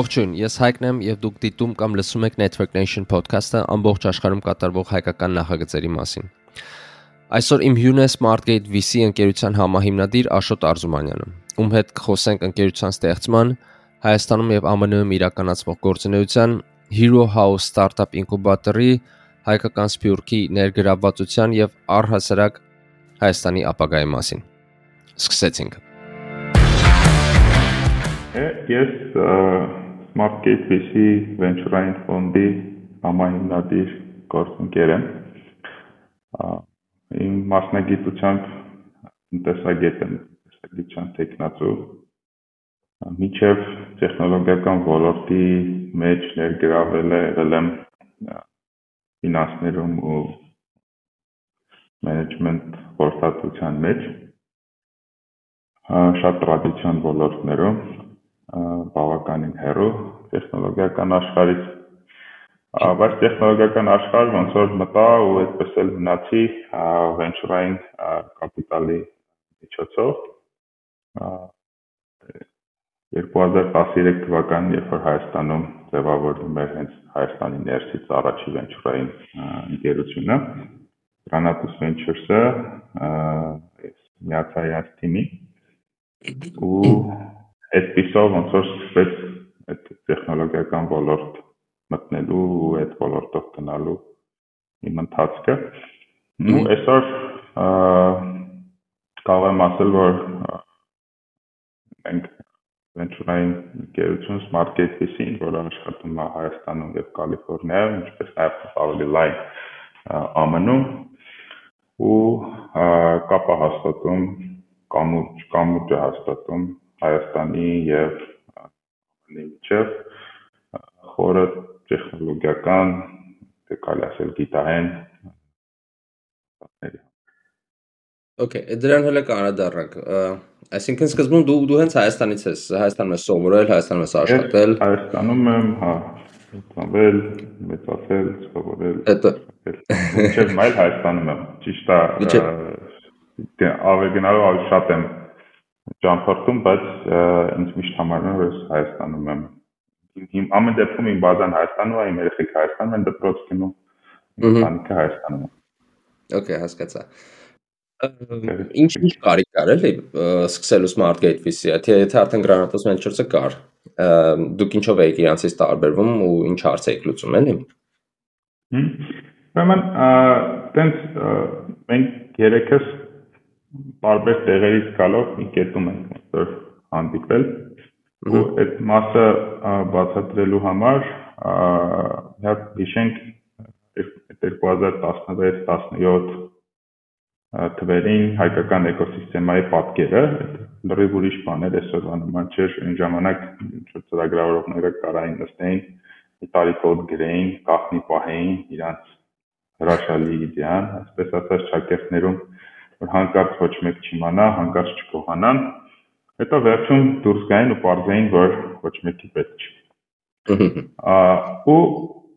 Ողջույն, ես Հայկն եմ եւ դուք դիտում կամ լսում եք Network Nation podcast-ը ամբողջ աշխարհում կատարվող հայկական նախագծերի մասին։ Այսօր իմ հյուրն է Smartgate VC ընկերության համահիմնադիր Աշոտ Արզումանյանը, ում հետ կխոսենք ընկերության ստեղծման, Հայաստանում եւ ԱՄՆ-ում իրականացվող գործունեության, Hero House Startup Incubator-ի, հայկական սփյուռքի ներգրավվածության եւ առհասարակ Հայաստանի ապագայի մասին։ Սկսեցինք։ Ես Smartgate VC venture-ային ֆոնդի համահիմնադիր գործընկեր եմ։ Իմ մասնագիտությամբ տնտեսագետ եմ, տնտեսագիտության տեխնացու։ Միջև տեխնոլոգիական ոլորտի մեջ ներգրավել եղել եմ ֆինանսներում ու management խորհրդատվության մեջ շատ տրադիցիոն ոլորտներում բավականին հեռու տեխնոլոգիական աշխարհից բայց տեխնոլոգիական աշխարհ ոնց որ մտա ու այդպես էլ մնացի venture-ային կապիտալի միջոցով 2013 թվականին երբ որ Հայաստանում ձևավորվում էր հենց Հայաստանի ներսից առաջի venture-ային ընկերությունը Granatus Ventures-ը միացա իրաց թիմի ու այդպիսով ոնց որ սկսեց այդ տեխնոլոգիական ոլորտ մտնելու ու այդ ոլորտով գնալու իմ ընթացքը։ Ու այսօր կարող եմ ասել, որ մենք venture-ային ընկերություն Smart Gate-ին, որը աշխատում է Հայաստանում եւ Կալիֆոռնիայում, ինչպես նաեւ ավելի լայն ԱՄՆ-ում ու կապը հաստատում կամուրջ կամուրջը հաստատում Հայաստանի եւ ԱՄՆ-ի միջև խորը տեխնոլոգիական, կարելի ասել գիտահեն Okay, դրան հələ կանադառնանք։ Այսինքն սկզբում դու դու հենց Հայաստանից ես, Հայաստանում ես սովորել, Հայաստանում ես աշխատել։ Հայաստանում եմ, հա, ծնվել, մեծացել, սովորել։ Հետո Մինչև մայլ Հայաստանում եմ։ Ճիշտ է։ Դե ավելի շատ եմ ճամփորդում, բայց ինձ միշտ համարվում է որ Հայաստանում եմ։ Իմ ամեն դեպքում իմ բազան Հայաստանում է, իմ երեխեք Հայաստանում են դպրոց գնում։ Ընտանիքը Հայաստանում է։ Okay, հասկացա։ Ինչ ինչ կարիք կար էլի սկսելու Smartgate VC-ը, թե եթե արդեն Granatus Ventures-ը կար, դուք ինչով եք իրանցից տարբերվում ու ինչ հարց եք լուծում էլի։ Ուրեմն, տենց մենք երեքս տարբեր տեղերից գալով մի կետում ենք որ հանդիպել ու այդ մասը բացատրելու համար հատ հիշենք 2016-17 թվերին հայկական էկոսիստեմայի պատկերը, լրիվ ուրիշ բան էր այսօրվա նման չէր, այն ժամանակ ինչ-որ ծրագրավորողները կարային նստեին, մի տարի կոդ գրեին, կախնի պահեին իրանց հրաշալի իդեան, այսպես ասած շակերտներում որ հանկարծ ոչ մեկ չիմանա, հանկարծ չկողանան, հետո վերջում դուրս գային ու parzային, որ ոչ մեկի պետք չի։ Ու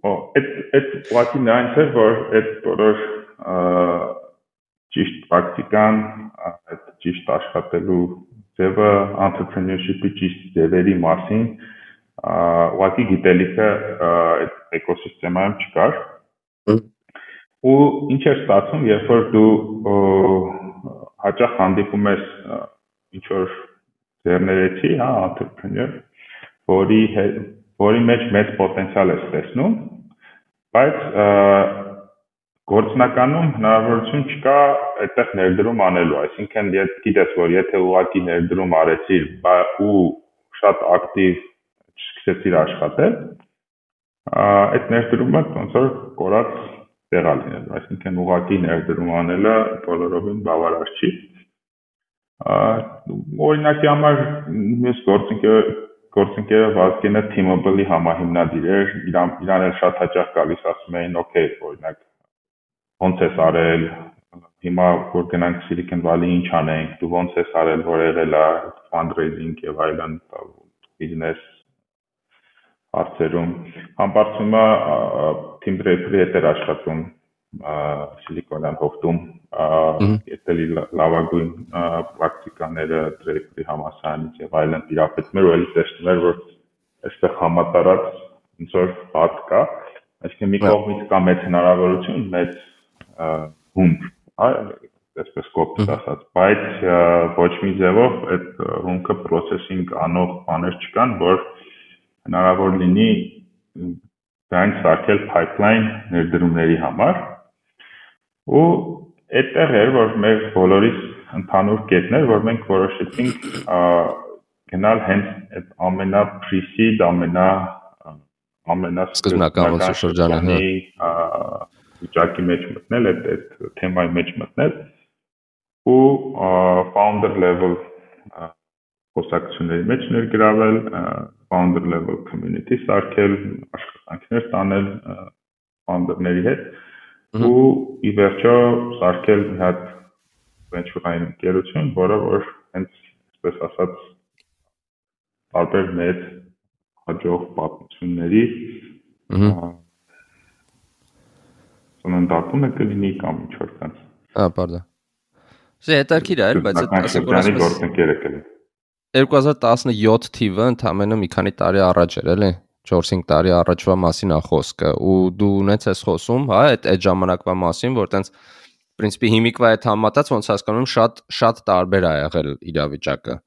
այդ այդ ուղղակի նրան չէ, որ այդ բոլոր ճիշտ պրակտիկան, այդ ճիշտ աշխատելու ձևը, entrepreneurship-ի ճիշտ ձևերի մասին ուղղակի գիտելիքը այդ էկոսիստեմայում չկար ու ինչ էր ստացվում, երբ որ դու հաճախ հանդիպում ես ինչ որ ձեռներեցի, հա, entrepreneur, որի որի մեջ մեծ պոտենցիալ ես տեսնում, բայց գործնականում հնարավորություն չկա այդտեղ ներդրում անելու, այսինքն եթե գիտես, որ եթե ուղակի ներդրում արեցիր ու շատ ակտիվ սկսեցիր աշխատել, այդ ներդրումը ոնց որ կորած տեղա լինելու, այսինքն ուղակի ներդրում անելը բոլորովին բավարար չի։ Օրինակի համար ես գործընկեր գործընկերը Վազգենը T-Mobile-ի համահիմնադիր էր, իրան իրան էլ շատ հաճախ գալիս ասում էին, օքեյ, օրինակ ոնց ես արել, հիմա որ գնանք Silicon Valley ինչ անենք, դու ոնց ես արել, որ եղել է fundraising եւ այլն բիզնես հարցերում համբարձումը Draper-ի հետ էր աշխատում Սիլիկոնյան հովտում ետելի լավագույն պրակտիկաները Draper-ի համասարանից եւ այլն իրապետում էր ու էլի տեսնում էր որ այստեղ համատարած ոնց որ հատ կա, այսինքն մի կողմից կա մեծ հնարավորություն, մեծ հումք, այսպես կոպիտ ասած, բայց ոչ մի ձևով այդ հումքը processing անող բաներ չկան, որ հնարավոր լինի դրանք սարքել pipeline ներդրումների համար ու այդտեղ էր որ մեր բոլորիս ընդհանուր կետն էր որ մենք որոշեցինք գնալ հենց այդ ամենա pre-seed, ամենա ամենա սկզբնական շրջանը հա վիճակի մեջ մտնել, այդ այդ թեմայի մեջ մտնել ու founder level խոսակցությունների մեջ ներգրավել, founder level community սարքել, աշխատանքներ տանել founder-ների հետ ու ի վերջո սարքել մի հատ venture-ային ընկերություն, որը որ հենց այսպես ասած տարբեր մեծ հաջող պատմությունների ծննդատունը կլինի կամ ինչ որ տենց։ Հա, բարդա։ Չէ, հետարքիր է, բայց այդ ասենք որ ասես գործընկերը կլինի։ 2017 թիվը ընդամենը մի քանի տարի առաջ էր, էլի։ 4-5 տարի առաջվա մասին է խոսքը ու դու ունես ես խոսում, հա, այդ այդ ժամանակվա մասին, որ տենց պրինցիպի հիմիկվա հետ համատած ոնց հասկանում շատ շատ տարբեր ա եղել իրավիճակը։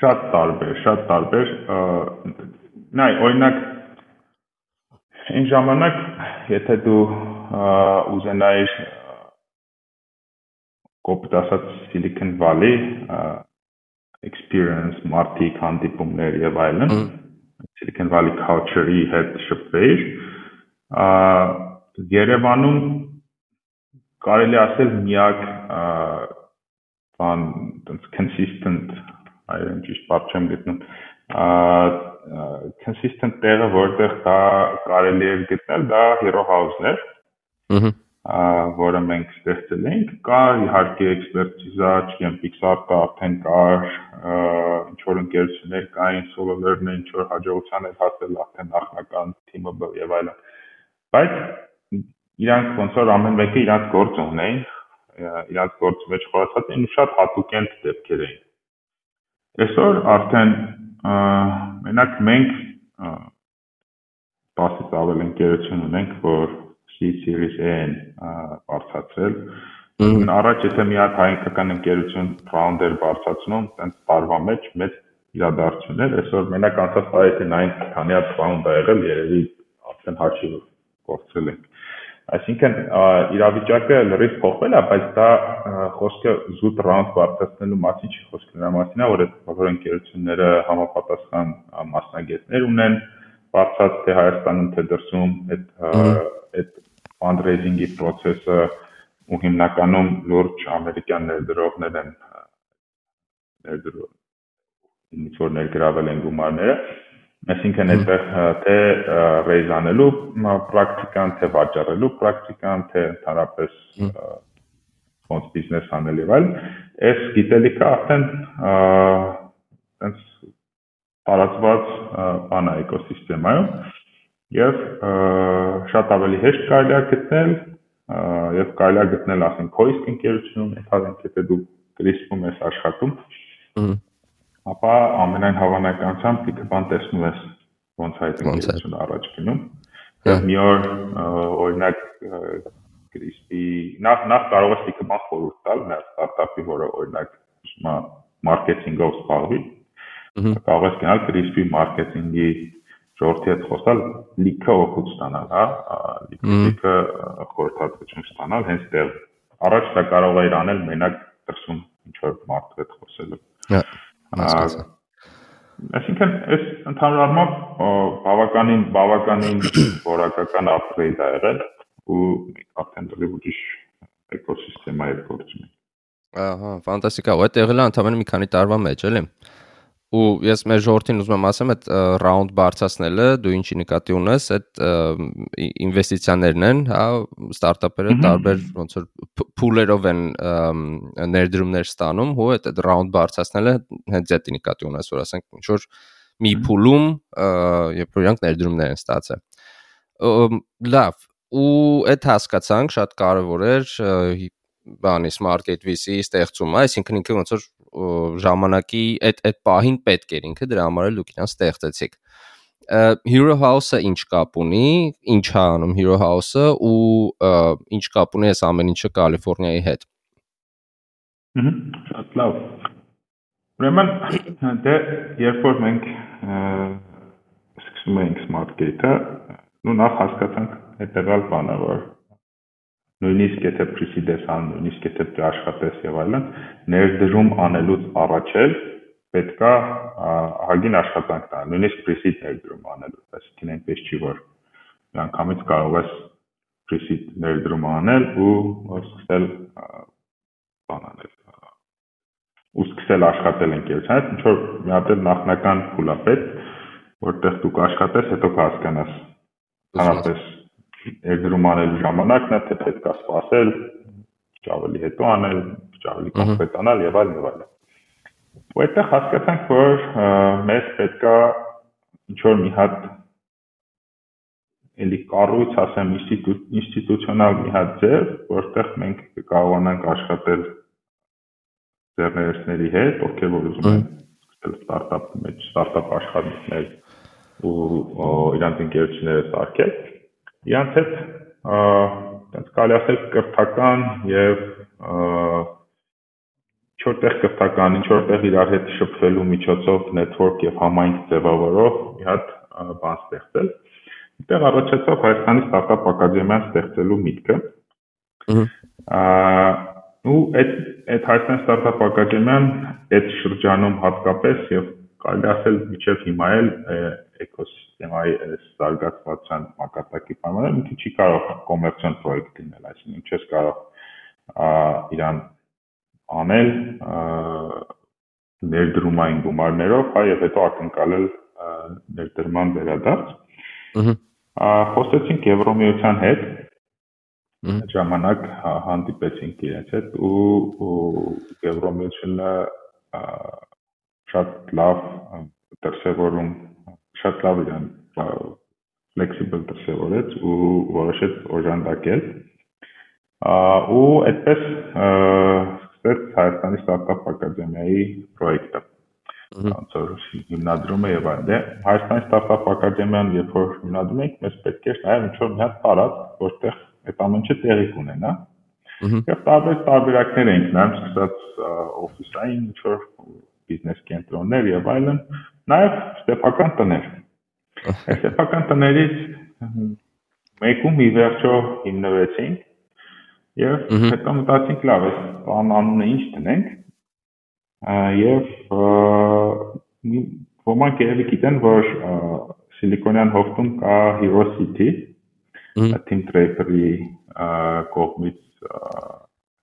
Շատ տարբեր, շատ տարբեր։ Նայ, օրինակ այն ժամանակ, եթե դու ուզենայիր կոպիտ ասած Silicon Valley experience մարդիկ հանդիպումներ եւ այլն Silicon Valley culture-ի հետ շփվեիր Երևանում կարելի ասել միակ բան այնց consistent այրեն ճիշտ բառ չեմ գտնում consistent տեղը որտեղ դա կարելի է գտնել դա hero house-ն էր որը մենք ստեղծել ենք կա իհարկե էքսպերտիզա չգիտեմ Pixar-ը արդեն կար ինչ որ ընկերություններ կային Solar-ն ինչ որ հաջողության էր հասել արդեն նախնական team-ը եւ այլն բայց իրանք ոնց որ ամեն մեկը իրանք գործ ունեին իրանք գործ մեջ խորացած էին ու շատ հատուկենտ դեպքեր էին Այսօր արդեն մենակ մենք 10-ից ավել ընկերություն ունենք, որ C Series A-ն բարձրացրել։ Առաջ եթե մի հատ հայկական ընկերություն founder բարձրացնում, տենց տարվա մեջ մեծ իրադարձություն էր, այսօր մենակ անցած տարի եթե նայենք քանի հատ founder եղել, երևի արդեն հաշիվ կորցրել ենք։ Այսինքն իրավիճակը լրիվ փոխվել է, բայց դա խոսքը զուտ ռաունդ բարձրացնելու մասին չի խոսքը նրա մասին է, որ այդ բոլոր ընկերությունները համապատասխան մասնագետներ ունեն, բարձած թե Հայաստանում թե դրսում այդ այդ fundraising-ի process-ը ու հիմնականում լուրջ ամերիկյան ներդրողներ են ներդրող ինչ որ ներգրավել են գումարները Այսինքն այդտեղ թե raise անելու պրակտիկան, թե վաճառելու պրակտիկան, թե ընդհանրապես ոնց բիզնես անել եւ այլն, այս գիտելիքը արդեն այնց տարածված բան է էկոսիստեմայում եւ շատ ավելի հեշտ կարելի է գտնել եւ կարելի է գտնել ասենք քո իսկ ընկերությունում, ենթադրենք եթե դու գրիսպում ես աշխատում, ապա ամենայն հավանականությամբ դիքը բան տեսնում ես ոնց այդ ընկերությունը առաջ գնում։ Եվ մի օր օրինակ Crispy նախ նախ կարող ես դիքը բան խորհուրդ տալ մեր ստարտափի, որը օրինակ հիմա մարքեթինգով զբաղվի։ Կարող ես գնալ Crispy մարքեթինգի ժողովրդի հետ խոսալ, լիքը օգուտ ստանալ, հա, լիքը խորհրդատվություն ստանալ հենց դեռ։ Առաջ դա կարող է իրանել մենակ դրսում ինչ որ մարդու հետ խոսելով։ Հա հասկացա։ Այսինքն այս ընդհանուր առմամբ բավականին բավականին որակական upgrade ա եղել ու արդեն դեռ ուրիշ էկոսիստեմա է գործում։ Ահա, ֆանտաստիկա։ Ու այդ եղել է ընդհանրապես մի քանի տարվա մեջ, էլի ու ես մեր ժողովրդին ուզում եմ ասեմ այդ ռաունդ բարձրացնելը դու ինչի նկատի ունես այդ ինվեստիցիաներն են հա ստարտափերը տարբեր ոնց որ փուլերով են ներդրումներ ստանում ու այդ ռաունդ բարձրացնելը հենց դա նկատի ունես որ ասենք ինչ որ մի փուլում երբ որ իրանք ներդրումներ են ստացել լավ ու այդ հասկացանք շատ կարևոր էր բանի smart gate VC ստեղծումը, այսինքն ինքը ոնց որ ժամանակի այդ այդ պահին պետք էր ինքը դրա համար էլ դուք իրան ստեղծեցիք։ Hero House-ը ինչ կապ ունի, ինչ է անում Hero House-ը ու ինչ կապ ունի այս ամեն ինչը Կալիֆոռնիայի հետ։ Հհ, շատ լավ։ Ուրեմն դե երբ որ մենք սկսում էինք Smart Gate-ը, նու նախ հասկացանք հետեւալ բանը, որ նույնիսկ եթե pre-seed-ես ան, նույնիսկ եթե աշխատես եւ այլն, ներդրում անելուց առաջ էլ պետքա ահագին աշխատանք տալ, նույնիսկ pre-seed ներդրում անելուց, այսինքն այնպես չի որ միանգամից կարող ես pre-seed ներդրում անել ու սկսել բան անել ու սկսել աշխատել ընկերության հետ, ինչ որ մի հատ նախնական փուլ է պետք, որտեղ դու կաշխատես, հետո կհասկանաս հանրապես ներդրում անելու ժամանակն է, թե պետք է սպասել, ավելի հետո անել, ավելի կոնկրետանալ եւ այլն եւ այլն։ Ու այդտեղ հասկացանք, որ մեզ պետքա ինչ որ մի հատ էլի կառույց, ասեմ, ինստիտուցիոնալ մի հատ ձև, որտեղ մենք կարողանանք աշխատել ձեռներեցների հետ, ովքեր որ ուզում են սկսել ստարտափ մեջ, ստարտափ աշխատանքներ ու իրանց ընկերությունները սարքել իրանց հետ այդպես կարելի ասել կրթական եւ ինչ-որտեղ կրթական, ինչ-որտեղ իրար հետ շփվելու միջոցով network եւ համայնք ձևավորող մի հատ բան ստեղծել։ Այդտեղ առաջացավ Հայաստանի ստարտափ ակադեմիան ստեղծելու միտքը։ Ահա ու այդ այդ Հայաստանի ստարտափ ակադեմիան այդ շրջանում հատկապես եւ կարելի ասել միջև հիմա էլ էկոսիստեմայի զարգացվածության մակարդակի պայմաններում ինքը չի կարող կոմերցիոն պրոյեկտ լինել, այսինքն չես կարող իրան անել ներդրումային գումարներով, հա եւ հետո ակնկալել ներդրման վերադարձ։ Ըհը խոսեցինք Եվրոմիության հետ ժամանակ հանդիպեցինք իրենց հետ ու Եվրոմիությունը շատ լավ դրսևորում, շատ լավ իրան flexible դրսևորեց ու որոշեց օժանդակել։ ու այդպես սկսեց Հայաստանի ստարտափ ակադեմիայի պրոյեկտը ոնց որ հիմնադրումը եւ այլն։ Դե Հայաստանի ստարտափ ակադեմիան երբ որ հիմնադրում ենք, մեզ պետք է նաև ինչ-որ մի հատ տարած, որտեղ այդ ամենը տեղի կունենա։ Եվ տարբեր տարբերակներ ենք նայում, սկսած օֆիսային ինչ-որ բիզնես կենտրոններ եւ այլն, նաեւ ստեփական տներ։ Այս ստեփական տներից մեկում ի վերջո հիմնվեցինք եւ հետո մտածինք լավ է, բան անունը ինչ տնենք եւ ոմանք երևի գիտեն, որ Սիլիկոնյան հովտում կա Hero City, Tim Draper-ի կողմից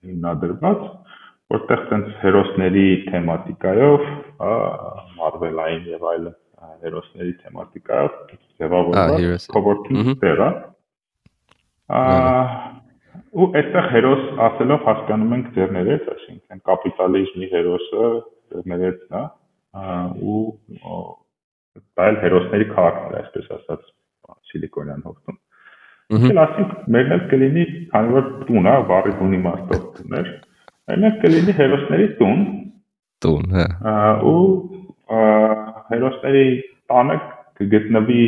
հիմնադրված որտեղ տենց հերոսների թեմատիկայով, հա, Marvel-ային եւ այլ հերոսների թեմատիկայով ձևավորված coworking տեղ է։ ու այստեղ հերոս ասելով հասկանում ենք ձեռներեց, այսինքն կապիտալիզմի հերոսը ձեռներեցն է ու դա էլ հերոսների քաղաքն է, այսպես ասած, Սիլիկոնյան հովտում։ Իսկ ասենք մերն էլ կլինի, քանի որ տուն է, բարի տունի մաստով տուներ, Այնպես կլինի հերոսների տուն։ Տուն, հա։ Ու հերոսների տանը կգտնվի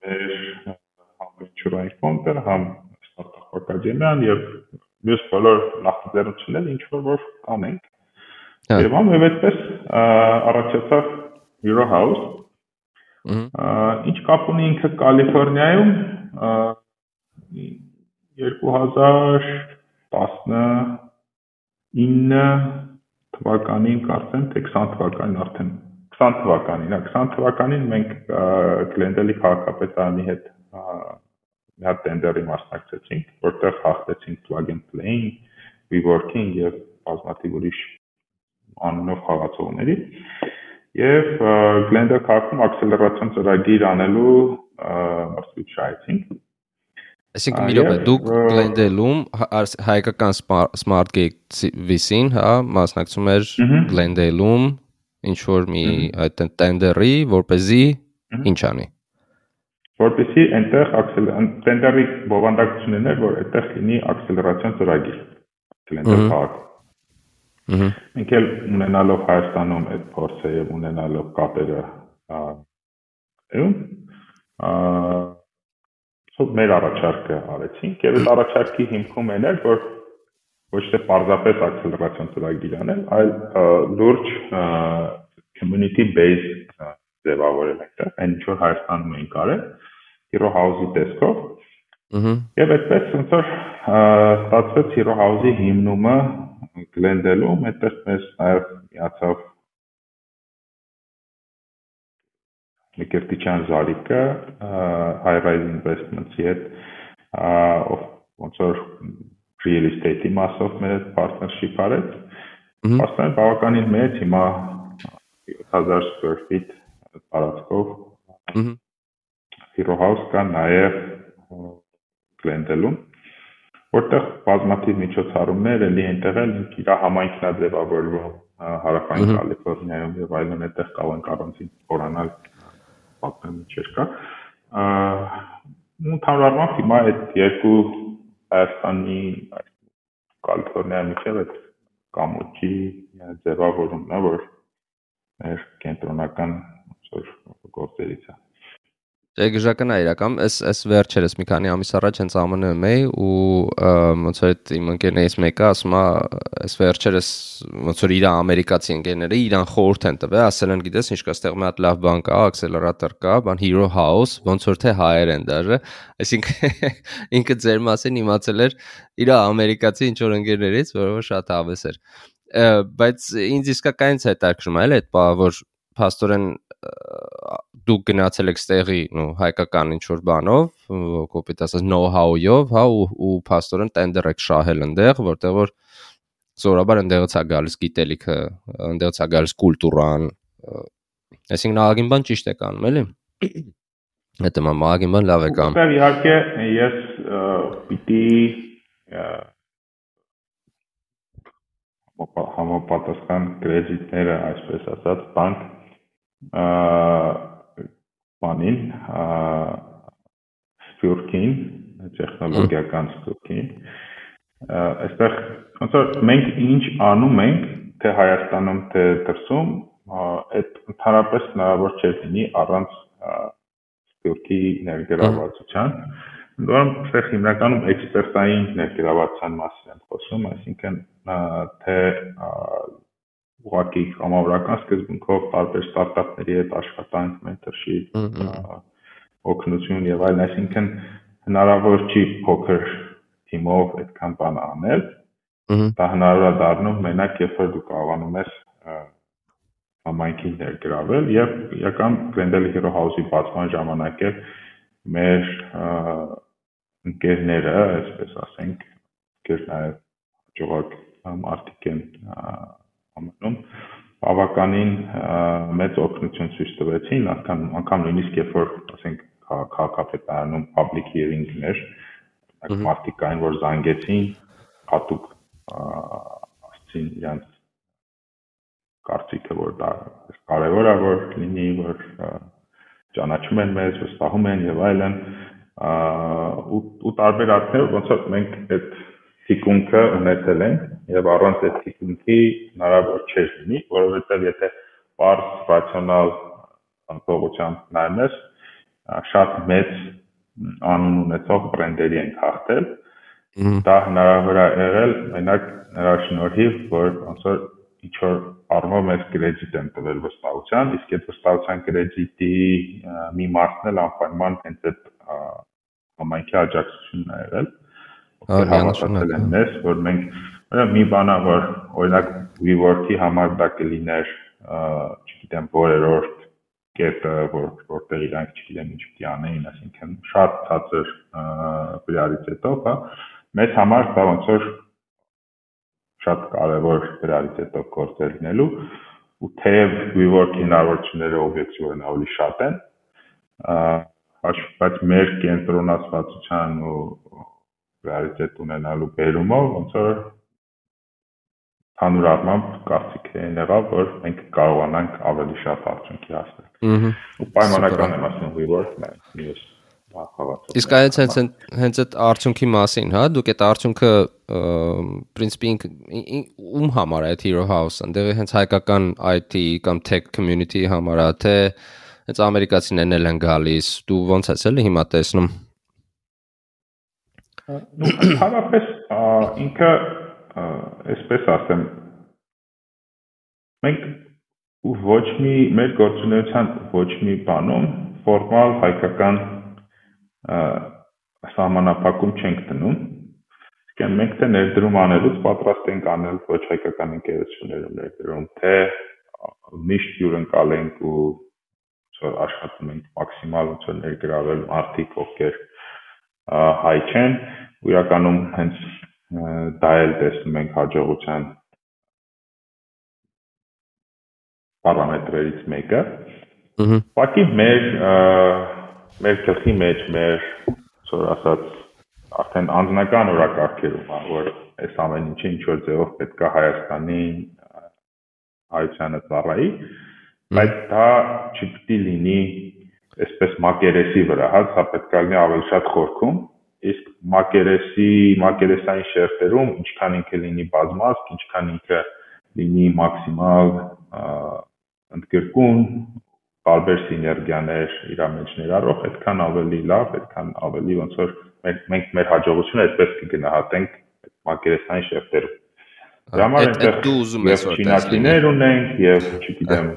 մեր համ venture-ային ֆոնդը, համ ստարտափ ակադեմիան եւ մյուս բոլոր նախաձեռնությունները ինչ որ կանենք։ Եվ ամեն այդպես առաջացավ Hero House։ Ինչ կապ ունի ինքը Կալիֆոռնիայում 2010 9 թվականին կարծեմ, թե 20 թվականին արդեն 20 թվականին, հա 20 թվականին մենք Գլենդելի քաղաքապետարանի հետ մի հատ տենդերի մասնակցեցինք, որտեղ հաղթեցինք Plug and Play-ին, WeWork-ին եւ բազմաթիվ ուրիշ անունով խաղացողների եւ Գլենդել քաղաքում ակսելերացիոն ծրագիր անելու մրցույթ շահեցինք Այսինքն մի րոպե, դուք Glendale-ում հայկական Smart Gate VC-ին, հա, մասնակցում էր Glendale-ում ինչ որ մի այդ տենդերի, որպեսզի ինչ անի։ Որպեսզի այնտեղ տենդերի բովանդակությունն էր, որ այդտեղ լինի ակսելերացիոն ծրագիր Glendale քաղաքում։ Մենք էլ ունենալով Հայաստանում այդ փորձը եւ ունենալով կապերը այում սոց մեր առաջարկը արեցինք եւ այդ առաջարկի հիմքում այն էր որ ոչ թե պարզապես accelerator ծրագիր անել, այլ լուրջ community based ձևավորել այդտեղ, այն ինչ որ Հայաստանում էին կարել, Hero House-ի տեսքով Ահա։ Եվ այդպես ոնց որ ստացվեց Hero House-ի հիմնումը Glendale-ում, այդտեղ մեզ նաև միացավ Միկերտիչյան Զարիկը High Rise Investments-ի հետ ով ոնց որ real estate-ի մասով մեր հետ partnership արեց։ Աստան բավականին մեծ հիմա 7000 square feet տարածքով։ House կա նաև Glendale-ում, որտեղ բազմաթիվ միջոցառումներ էլի այնտեղ էլ իր համայնքն է ձևավորվում հարավային Կալիֆոռնիայում եւ այլն այդտեղ կարող են առանցին խորանալ պատմեմ ինչեր կա ու ընդհանրապես հիմա այդ երկու Հայաստանի Կալիֆոռնիայի միջև այդ կամուրջի ձևավորումն է որ մեր կենտրոնական ոնց որ գործերից է Դե գժական է իրական, այս այս վերջերս մի քանի ամիս առաջ հենց ԱՄՆ-ում էի ու ոնց որ այդ իմ ընկերներից մեկը ասում է, այս վերջերս ոնց որ իր ամերիկացի ընկերները իրան խորհուրդ են տվել, ասել են, գիտես, ինչ կա, ստեղ մի հատ լավ բան կա, accelerator կա, բան Hero House, ոնց որ թե հայեր են դաժե, այսինքն ինքը ձեր մասին իմացել էր իր ամերիկացի ինչ որ ընկերներից, որը շատ հավես էր բայց ինձ իսկականից հետաքրում է այդ բա որ փաստորեն դուք գնացել եք ստեղի, նո հայկական ինչ որ բանով, կոպիտ ասած know-how-ով, հա ու ու փաստորեն տենդեր եք շահել այնտեղ, որտեղ որ զորաբար այնտեղից է գալիս գիտելիքը, այնտեղից է գալիս կուլտուրան։ Այսինքն աղագին բան ճիշտ է կանում, էլի։ Հետո մա աղագին բան լավ է կանում։ Ու իհարկե ես պիտի համապատասխան կրեդիտները, այսպես ասած, բանկ բանին Սփյուռքին, տեխնոլոգիական Սփյուռքին այստեղ ոնց որ մենք ինչ անում ենք թե Հայաստանում թե դրսում այդ ընդհանրապես հնարավոր չէ լինի առանց Սփյուռքի ներգրավվածության Որում այստեղ հիմնականում էքսպերտային ներգրավվածության մասին եմ խոսում, այսինքն թե ուղղակի համավարական սկզբունքով տարբեր ստարտափների հետ աշխատանք, մենթորշիփ, օգնություն եւ այլն, այսինքն հնարավոր չի փոքր թիմով այդքան բան անել։ Դա հնարավոր է դառնում մենակ երբ որ դու կարողանում ես համայնքին ներգրավել եւ իրական Grendel Hero House-ի բացման ժամանակ էլ մեր ընկերները, այսպես ասենք, կեր նաեւ հաջողակ մարդիկ են ամնում բավականին մեծ օգնություն ցույց տվեցին, անգամ անգամ նույնիսկ երբ որ ասենք քաղաքապետարանում public hearing-ներ, մարդիկ կային, որ զանգեցին, հատուկ ասցին իրանց կարծիքը, որ դա կարևոր է, որ լինի, որ ճանաչում են մեզ, վստահում են եւ այլն, ու ու տարբեր ակտներ, ոնց որ մենք այդ թիկունքը ունեցել ենք եւ առանց այդ թիկունքի հնարավոր չէ լինի, որովհետեւ եթե բարձ ռացիոնալ անկողությամբ նայում ես, շատ մեծ անուն ունեցող բրենդերի են հաղթել։ Դա հնարավոր է եղել մենակ նրա շնորհիվ, որ ոնց որ ինչ որ առումով մեծ կրեդիտ են տվել վստահության, իսկ այդ վստահության կրեդիտի մի մասն էլ անպայման հենց այդ համայնքի աջակցությունն է եղել հավատացել են մեզ, որ մենք մի բանա որ օրինակ WeWork-ի համար դա կլիներ, չգիտեմ, որերորդ կետը, որ որտեղ իրանք չգիտեմ ինչ պիտի անեին, այսինքն շատ ցածր պրիորիտետով, հա, մեզ համար դա ոնց որ շատ կարևոր պրիորիտետով գործեր լինելու ու թեև WeWork-ի հնարավորությունները օբյեկտիվորեն ավելի շատ են, բայց մեր կենտրոնացվածության ու պրիորիտետ ունենալու բերումով ոնց որ հանուր առմամբ կարծիքն եղավ, որ մենք կարողանանք ավելի շատ արդյունքի հասնել։ Ու պայմանական եմ ասում WeWork-ն է, մյուս Իսկ այս հենց հենց այդ արդյունքի մասին, հա, դուք այդ արդյունքը պրինցիպի ում համար է այդ Hero House-ը, այնտեղի հենց հայկական IT կամ tech community համար է, թե հենց ամերիկացիներն էլ են գալիս։ Դու ո՞նց ես էլի հիմա տեսնում։ Ну, հարաբես ինքը այսպես ասեմ մենք ոչ մի մեր գործունեության ոչ մի բանում ֆորմալ հայկական սահմանափակում չենք դնում։ Իսկ մենք թե ներդրում անելուց պատրաստ ենք անել ոչ հայկական ընկերություններում ներդրում, թե միշտ հյուրընկալ ենք ու աշխատում ենք մաքսիմալ ոնց որ ներգրավել մարդիկ, ովքեր հայ չեն, ու իրականում հենց դա էլ տեսնում ենք հաջողության պարամետրերից մեկը։ Ահա։ Բակի մեր մեր գլխի մեջ մեր որ ասած արդեն անձնական օրակարգերում է, որ այս ամեն ինչը ինչ որ ձևով պետքա Հայաստանի հայությանը ծառայի, բայց դա չպիտի լինի այսպես մակերեսի վրա, հա, դա պետքա լինի ավելի շատ խորքում, իսկ մակերեսի, մակերեսային շերտերում ինչքան ինքը լինի բազմազգ, ինչքան ինքը լինի մաքսիմալ ընդգրկուն տարբեր սիներգիաներ իր մեջ ներառող, այդքան ավելի լավ, այդքան ավելի ոնց որ մենք մենք մեր հաջողությունը այդպես կգնահատենք մակերեսային շերտերում։ Դրա համար այնտեղ դու ուզում ես որ չինացիներ ունենք եւ չգիտեմ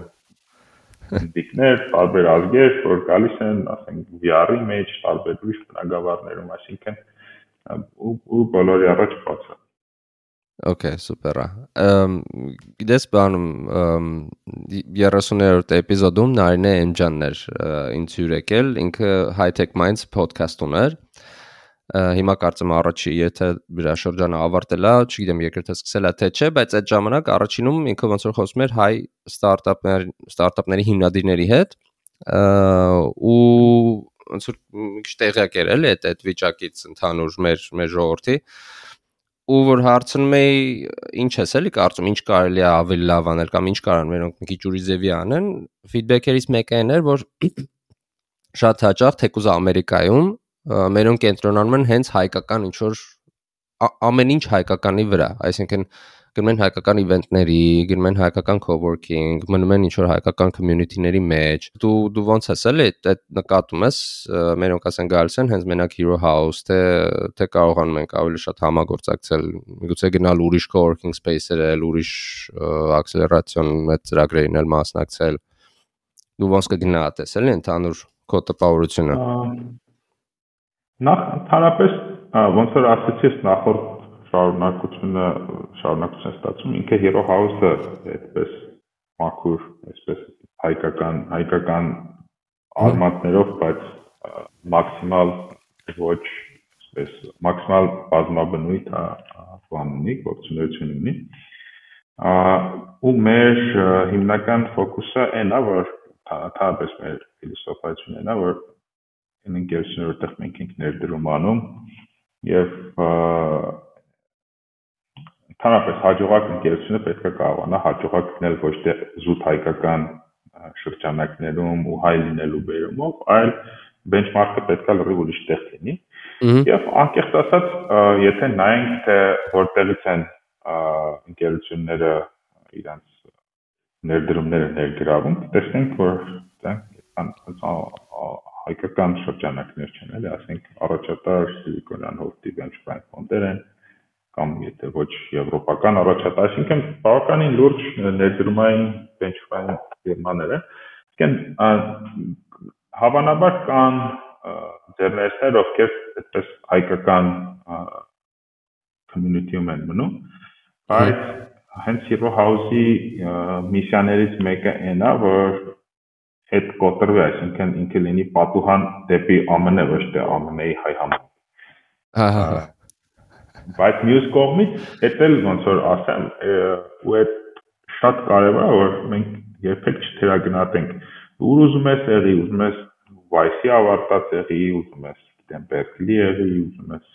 դիկներ, տարբեր ազգեր, որ գալիս են, ասենք VR-ի մեջ, տարբեր ուրիշ բնակավարներում, այսինքն ու բոլորի առաջ բաց է։ Okay, սուպեր է։ Գիտես բանում 30-րդ էպիզոդում Նարինե Էմջանն էր ինձ հյուր եկել, ինքը High Tech Minds podcast ուներ։ Հիմա կարծեմ առաջի եթե իր շրջանը ավարտել է, չգիտեմ երկրորդը սկսել է թե չէ, բայց այդ ժամանակ առաջինում ինքը ոնց որ խոսում էր հայ ստարտափներ, ստարտափների հիմնադիրների հետ ու ոնց որ մի քիչ տեղյակ էր էլի այդ այդ վիճակից ընդհանուր մեր մեր ժողովրդի ու որ հարցնում էի ինչ ես էլի կարծում ինչ կարելի է ավելի լավ անել կամ ինչ կարան մերոնք մի քիչ ուրի ձևի անեն ֆիդբեքերից մեկը այն էր որ շատ հաճախ թեկուզ ամերիկայում մերոնք կենտրոնանում են հենց հայկական ինչ որ ամեն ինչ հայկականի վրա այսինքն գնում են հայկական իվենտների, գնում են հայկական coworking, մնում են ինչ-որ հայկական community-ների մեջ։ Դու դու ոնց ես էլի այդ նկատում ես, մերոնք ասեն գալիս են հենց մենակ Hero House, թե թե կարողանում ենք ավելի շատ համագործակցել, միգուցե գնալ ուրիշ coworking space-երել, ուրիշ acceleration այդ ծրագրերին էլ մասնակցել։ Դու ոնց կգնահատես էլի ընդհանուր քո տպավորությունը։ Նախ ընդհանրապես ոնց որ ասացի, նախորդ շարունակությունը շարունակություն ստացում ինքը Hero House-ը այդպես մաքուր, այսպես հայկական հայկական արմատներով, բայց մաքսիմալ ոչ այսպես մաքսիմալ բազմաբնույթ բան ունի, գործունեություն ունի։ ու մեր հիմնական ֆոկուսը այնա, որ թափես մեր ֆիլոսոֆիացիան այնա, որ այն ընկերությունները, որտեղ մենք ենք ներդրում անում եւ Ընդհանրապես հաջողակ ընկերությունը պետք է կարողանա հաջողակ լինել ոչ թե զուտ հայկական շրջանակներում ու հայ լինելու բերումով, այլ benchmark-ը պետք է լրիվ ուրիշ տեղ լինի։ Եվ անկեղծ ասած, եթե նայենք թե որտեղից են ընկերությունները իրանց ներդրումները ներգրավում, տեսնենք, որ դա հայկական շրջանակներ չեն, էլի, ասենք առաջատար Սիլիկոնյան հովտի benchmark ֆոնդեր են, կամ եթե ոչ եվրոպական առաջատար, այսինքն բավականին լուրջ ներդրումային benchmark ֆիրմաներ են։ Իսկեն հավանաբար կան ձեռներսներ, ովքեր այդպես հայկական community-ում են մնում, բայց հենց Hero House-ի միսիաներից մեկը այն է, որ այդ կոտրվի, այսինքն ինքը լինի պատուհան դեպի ԱՄՆ, ոչ թե ԱՄՆ-ի հայ համար։ Ահա բայց մյուս կողմից դա էլ ոնց որ ասեմ ու այդ շատ կարևոր է որ մենք երբեք չթերագնահատենք ուր ուզում ես եղի ուզում ես Vice-ի ավարտած եղի ուզում ես գիտեմ Berkeley եղի ուզում ես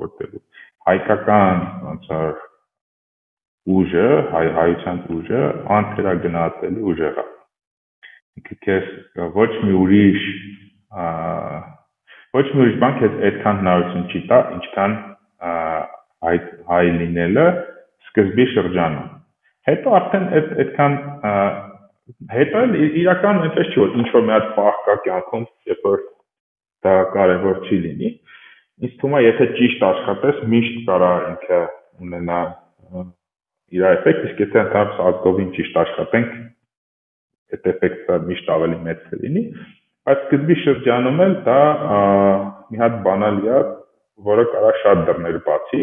որտեղ հայկական ոնց որ ուժը հայ հայության ուժը անթերագնահատելի ուժեղ է ինքը քեզ ոչ մի ուրիշ ոչ մի ուրիշ բանկ այդ այդքան հնարավորություն չի տա, ինչքան հայ հայ լինելը սկզբի շրջանում։ Հետո արդեն այդ այդքան հետո էլ իրականում այնպես չի որ ինչ որ մի հատ պահ կա կյանքում, երբ որ դա կարևոր չի լինի։ Ինձ թվում է, եթե ճիշտ աշխատես, միշտ կարա ինքը ունենա իր էֆեկտ, իսկ եթե ընդհանրապես ազգովին ճիշտ աշխատենք, այդ էֆեկտը միշտ ավելի մեծ կլինի։ Բայց սկզբի շրջանում էլ դա մի հատ բանալի է, որը կարա շատ դռներ բացի։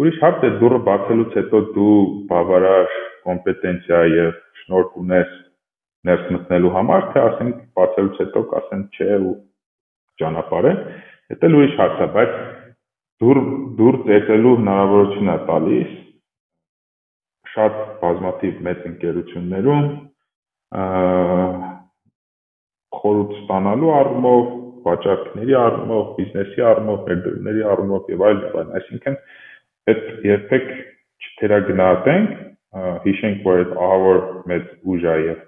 Ուրիշ հարց է դուրը բացելուց հետո դու բավարար կոմպետենցիա եւ շնորհք ունես ներս մտնելու համար, թե ասենք բացելուց հետո կասեն չէ ու ճանապարհ է, դա էլ ուրիշ հարց է, բայց դուր դուր ծեծելու հնարավորություն է տալիս շատ բազմաթիվ մեծ ընկերություններում խորհուրդ ստանալու առումով, վաճառքների առումով, բիզնեսի առումով, ներդրումների առումով եւ այլն եւ այլն, այսինքն այդ երբեք չթերագնահատենք, հիշենք, որ այդ ահավոր մեծ ուժ է եւ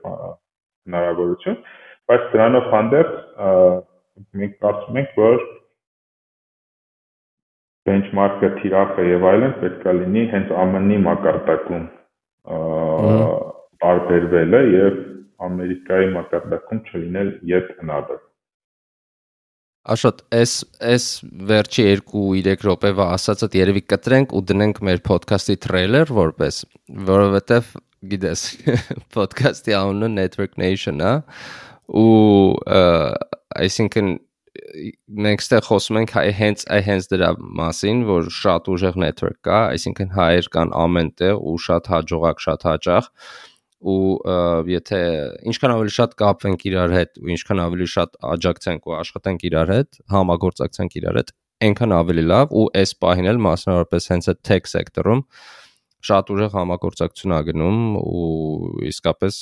հնարավորություն, բայց դրանով հանդերձ մենք կարծում ենք, որ benchmark-ը, թիրախը եւ այլն պետքա լինի հենց ԱՄՆ-ի մակարդակում տարբերվելը եւ Ամերիկայի մակարդակում չլինել yet another Աշոտ, այս այս վերջի 2-3 րոպեվա ասածդ երևի կտրենք ու դնենք մեր ոդքասթի տրեյլեր որպես, որովհետև գիտես, ոդքասթի անունը Network Nation-ա ու այսինքն մենք ստեղ խոսում ենք հենց հենց դրա մասին, որ շատ ուժեղ network կա, այսինքն հայեր կան ամեն տեղ ու շատ հաջողակ, շատ հաճախ ու եթե ինչքան ավելի շատ կապվենք իրար հետ ու ինչքան ավելի շատ աջակցենք ու աշխատենք իրար հետ, համագործակցենք իրար հետ, այնքան ավելի լավ ու այս պահին էլ մասնավորապես հենց այդ tech sector-ում շատ ուժեղ համագործակցություն ա գնում ու իսկապես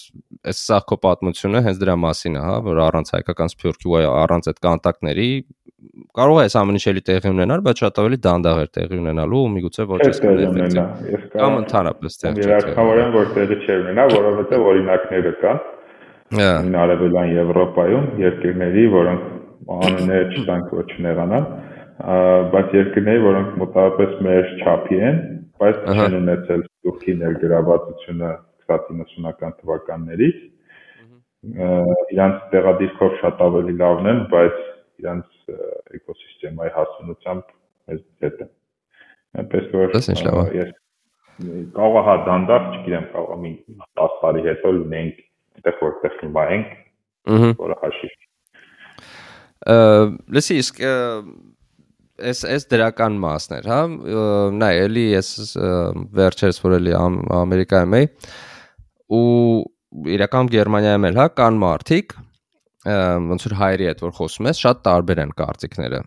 այս սա քո պատմությունը հենց դրա մասին է, հա, որ առանց հայկական սփյուռքի ու առանց այդ կոնտակտների կարող է այս ամեն ինչ էլի տեղի ունենալ, բայց շատ ավելի դանդաղ էր տեղի ունենալու ու միգուցե ոչ այսքան էֆեկտիվ։ Կամ ընդհանրապես տեղի չէ։ Երախավորեմ, որ տեղի չէ ունենա, որովհետև օրինակները կան։ Հա։ Արևելյան Եվրոպայում երկրների, որոնք անունները չտանք ոչ չնեղանան, բայց երկրների, որոնք մոտավորապես մեր չափի են, բայց չեն ունեցել Թուրքի ներգրավվածությունը 2090-ական թվականներից։ Իրանց տեղադիրքով շատ ավելի լավն են, բայց իրանց էկոսիստեմայի հասունությամբ մեզ հետ են։ Այնպես որ ես կարող հա դանդաղ, չգիտեմ, կարող մի 10 տարի հետո լինենք այդտեղ որտեղ հիմա ենք, որը հաշիվ։ Լսի, իսկ այս այս դրական մասն էր, հա։ Նայ, էլի ես վերջերս որ էլի Ամերիկայում էի ու իրական Գերմանիայում էլ հա կան մարդիկ ոնց որ հայերի հետ որ խոսում ես, շատ տարբեր են կարծիքները։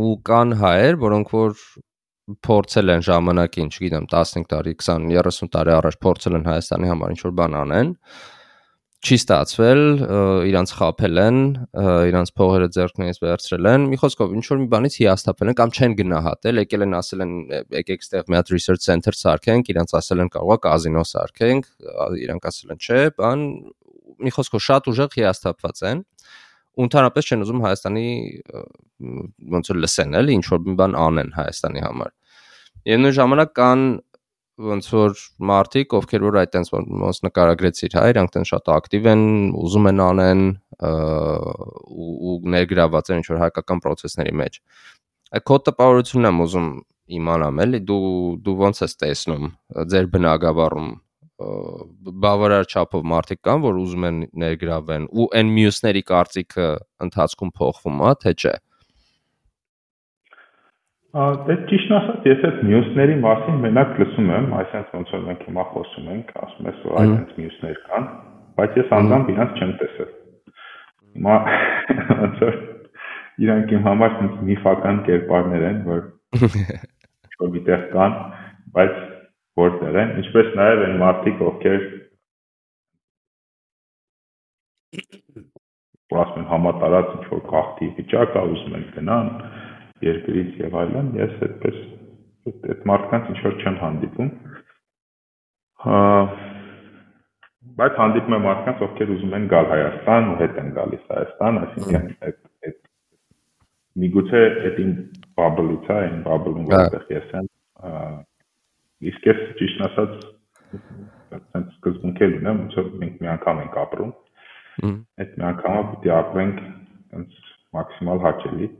Ու կան հայեր, որոնք որ փորձել են ժամանակին, չգիտեմ, 15 տարի, 20, 30 տարի առաջ փորձել են Հայաստանի համար ինչ որ բան անեն, չի ստացվել, իրանց խափել են, իրանց փողերը ձեռքներից վերցրել են։ Մի խոսքով ինչ որ մի բանից հիասթափել են կամ չեն գնահատել, եկել են ասել են եկեք ստեղ մի հատ research center սարքենք, իրանց ասել են կարողա կազինո սարքենք, իրանք ասել են չէ, բան մի խոսքով շատ ուժեղ հիասթափված են ու ընդհանրապես չեն ուզում Հայաստանի ոնց որ լսեն էլի ինչ որ մի բան անեն Հայաստանի համար։ Եվ նույն ժամանակ կան ոնց որ մարդիկ, ովքեր որ այդ տենց ոնց նկարագրեցիր, հա, իրանք տեն շատ ակտիվ են, ուզում են անեն ու, ու ներգրաված են ինչ որ հայկական process-ների մեջ։ Այդ քո տպավորությունն եմ ուզում իմանամ, էլի դու դու ոնց ես տեսնում ձեր բնակավարում բավարար չափով մարդիկ կան, որ ուզում են ներգրավեն ու այն մյուսների կարծիքը ընթացքում փոխվում է, թե չէ։ Դե ճիշտն ասած, ես այդ մյուսների մասին մենակ լսում եմ, այսինքն ոնց որ մենք հիմա խոսում ենք, ասում ես որ այդպես մյուսներ կան, բայց ես անձամբ իրանց չեմ տեսել։ Հիմա ոնց որ իրանք իմ համար միֆական կերպարներ են, որ որ միտեղ կան, բայց որտեղ են, ինչպես նաև այն մարդիկ, ովքեր ասում են համատարած ինչ որ կախտի վիճակ է, ուզում են գնան, երկրից եւ այլն, ես այդպես այդ մարդկանց ինչ որ չեմ հանդիպում։ Հա բայց հանդիպում եմ մարդկանց, ովքեր ուզում են գալ Հայաստան ու հետ են գալիս Հայաստան, այսինքն այդ այդ միգուցե այդ իմ bubble-ից է, այն bubble-ում Հա։ որտեղ ես եմ, իսկ ես ճիշտ ասած այդպես սկզբունքել ունեմ, ոնց որ մենք մի անգամ ենք ապրում, այդ մի անգամը պիտի ապրենք այնց մաքսիմալ հաճելի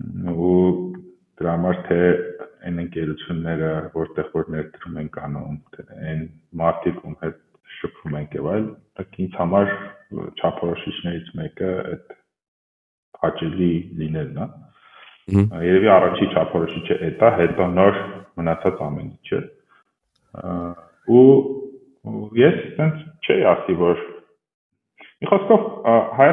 ու դրա համար թե այն ընկերությունները, որտեղ որ ներդրում ենք անում, թե այն մարդիկ ում հետ շփվում ենք եւ այլ, ինձ համար չափորոշիչներից մեկը այդ հաճելի լինելն է։ Երևի առաջի չափորոշիչը այդ է, հետո նոր մնացած ամեն ինչը։ Ու ես այնց չի ասի, որ մի խոսքով հայ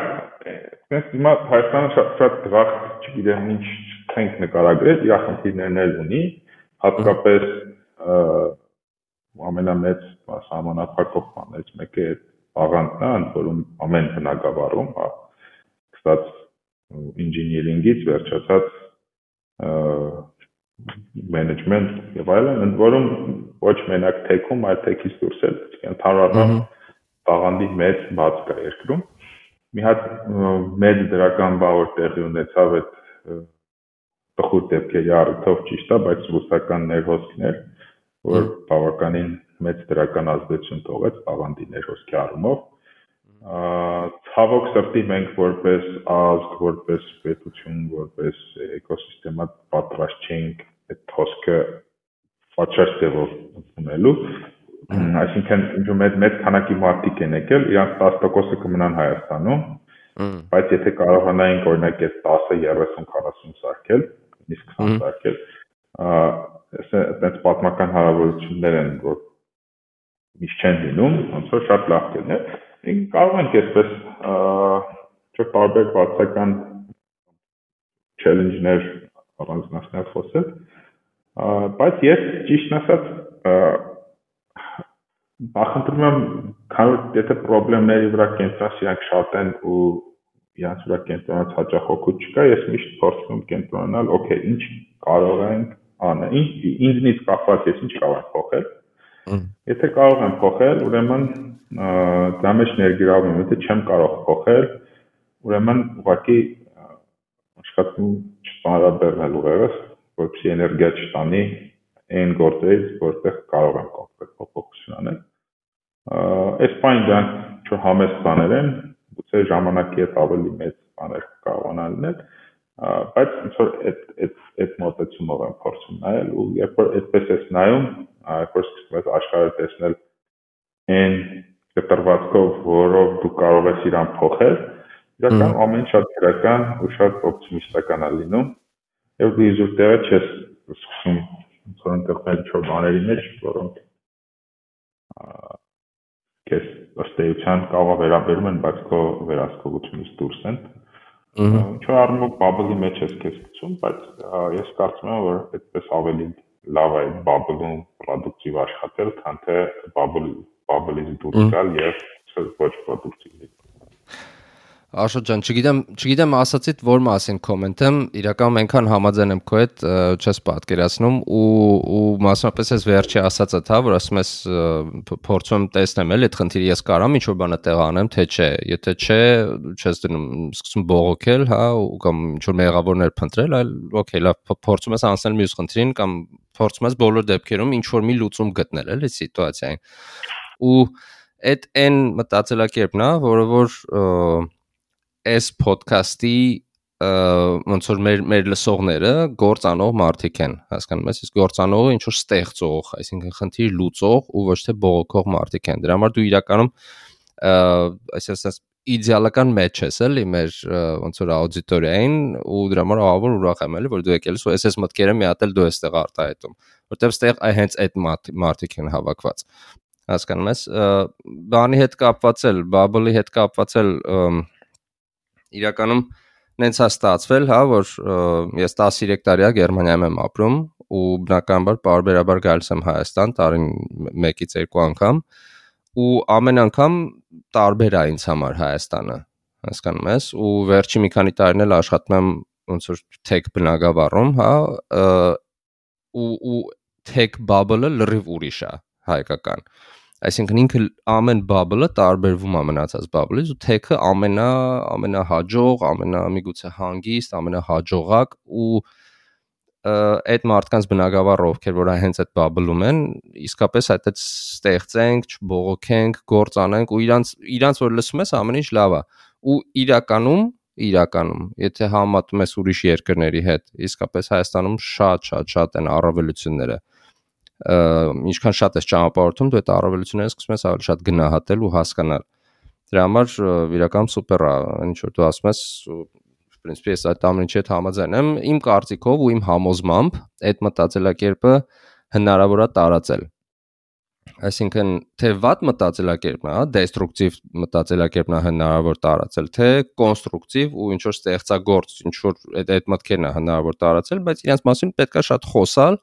Ես հիմա Հայաստանը շատ շատ դրախտ, չգիտեմ ինչ չենք նկարագրել, իր խնդիրներն էլ ունի, հատկապես ամենամեծ սահմանափակող բաներից մեկը այդ աղանդն է, ընդ որում ամեն բնակավարում, հա, սկսած ինժեներինգից վերջացած management եւ այլն, ընդ որում ոչ մենակ թեքում, այլ թեքից դուրս էլ, ընդհանրապես տաղանդի մեծ բաց կա երկրում մի հատ մեծ դրական բա որ տեղի ունեցավ այդ տխուր դեպքերի առիթով ճիշտ է, բայց ռուսական ներհոսքներ, որ բավականին մեծ դրական ազդեցություն թողեց Աղանդի ներհոսքի առումով։ Ցավոք սրտի մենք որպես ազգ, որպես պետություն, որպես էկոսիստեմա պատրաստ չենք այդ հոսքը պատշաճ ձևով ունելու այսինքն ինչ մեծ մեծ քանակի մարդիկ են եկել, իրանք 10%-ը կմնան Հայաստանում, բայց եթե կարողանայինք օրինակ այդ 10-ը 30-40 սարքել, իսկ 20 սարքել, այդպես պատմական հարաբերություններ են, որ միշտ չեն լինում, ոնց որ շատ լավ կլիներ։ Մենք կարող ենք այսպես չէ տարբեր բացական challenge-ներ առանձնացնել խոսել, բայց ես ճիշտ ասած նախընտրում եմ քանի եթե խնդիրների վրա կենտրոնացած իրանք շատ են ու իրանք վրա կենտրոնացած հաճախ օգուտ չկա, ես միշտ փորձում եմ կենտրոնանալ, օքեյ, ինչ կարող ենք անել, ինչ ինձնից կախված ես ինչ կարող եմ փոխել։ Եթե կարող եմ փոխել, ուրեմն դա մեջ ներգրավում եմ, եթե չեմ կարող փոխել, ուրեմն ուղղակի աշխատում չծանրաբեռնել ուղեղս, որպեսզի էներգիա չտանի այն գործերից, որտեղ կարող եմ կոնկրետ փոփոխություն անել այս բանը դրանք ինչ որ համեստ բաներ են, գուցե ժամանակի հետ ավելի մեծ բաներ կարողանան լինել, բայց ինչ որ այդ այդ այդ մոտեցումով եմ փորձում նայել ու երբ որ այդպես ես նայում, երբ որ սկսում ես աշխարհը տեսնել այն կտրվածքով, որով դու կարող ես իրան փոխել, իրական ամեն շատ դրական ու շատ օպտիմիստական է լինում, եւ դու իզուր տեղը չես սկսում ոնց որ ընկնել ինչ-որ բաների մեջ, որոնք քեզ ըստ էության կարող է վերաբերում են, բայց քո վերահսկողությունից դուրս են։ Ինչ որ առումով bubble-ի մեջ ես քեզ գցում, բայց ես կարծում եմ, որ այդպես ավելի լավ է bubble-ում պրոդուկտիվ աշխատել, քան թե bubble bubble-ից դուրս գալ եւ ոչ պրոդուկտիվ լինել։ Աշոտ ջան, չգիտեմ, չգիտեմ ասացիդ որ մասին կոմենտեմ, իրականում այնքան համաձայն եմ քո հետ, չես պատկերացնում ու ու մասնապես ես վերջի ասածը թա, որ ասում ես փորձում եմ տեսնեմ էլ այդ խնդիրը ես կարամ ինչ որ բանը տեղ անեմ, թե չէ, եթե չէ, չես դնում, սկսում բողոքել, հա, ու կամ ինչ որ մեղավորներ փնտրել, այլ օքեյ, լավ, փորձում ես անցնել մյուս խնդրին կամ փորձում ես բոլոր դեպքերում ինչ որ մի լուծում գտնել, էլի սիտուացիային։ Ու այդ այն մտածելակերպն է, որը որ այս ոդքասթի ոնց որ մեր մեր լսողները գործանող մարդիկ են, հասկանում ես, իսկ գործանողը ինչ որ ստեղծող, այսինքն խնդիր լուծող ու ոչ թե բողոքող մարդիկ են։ Դրա համար դու իրականում այսպես իդեալական մեջ ես էլի մեր ոնց որ աուդիտորիային ու դրա համար ահավոր ուրախ եմ էլի որ դու եկել ես ու SS մտքերը մի հատ էլ դու ես տեղ արտահայտում որտեվ ստեղ հենց այդ մարդիկ են հավաքված հասկանում ես բանի հետ կապված էլ bubble-ի հետ կապված էլ իրականում նենց է ստացվել, հա, որ ես 13 տարիա Գերմանիայում եմ ապրում ու բնականաբար բարբերաբար գալիս եմ Հայաստան տարին 1-ից 2 անգամ ու ամեն անգամ տարբեր է ինձ համար Հայաստանը հասկանում ես ու վերջի մի քանի տարին էլ աշխատում եմ ոնց որ tech բնակավարում, հա, ու ու tech bubble-ը լրիվ ուրիշ է հայկական Այսինքն ինքը ամեն bubble-ը տարբերվում է մնացած bubble-ից ու tech-ը ամենա ամենահաջող, ամենա միգուցե հանգիստ, ամենահաջողակ ու այդ մարդկանց բնակավարը ովքեր որ հենց այդ bubble-ում են, իսկապես այդ այդ ստեղծենք, չբողոքենք, գործ անենք ու իրանց իրանց որ լսում ես ամեն ինչ լավ է ու իրականում իրականում եթե համատում ես ուրիշ երկրների հետ իսկապես Հայաստանում շատ շատ շատ են առավելությունները ինչքան շատ ես ճանապարհորդում, դու այդ առավելությունները սկսում ես ավելի շատ գնահատել ու հասկանալ։ Դրա համար իրական սուպեր է, ինչ որ դու ասում ես, principi ես այդ ամեն ինչի հետ համաձայն եմ, իմ կարծիքով ու իմ համոզմամբ այդ մտածելակերպը հնարավոր է տարածել այսինքն թե վատ մտածելակերպն է, հա, դեստրուկտիվ մտածելակերպն է հնարավոր տարածել, թե կոնստրուկտիվ ու ինչ որ ստեղծագործ, ինչ որ այդ այդ մտքերն է հնարավոր տարածել, բայց իրենց մասին պետքա շատ խոսալ,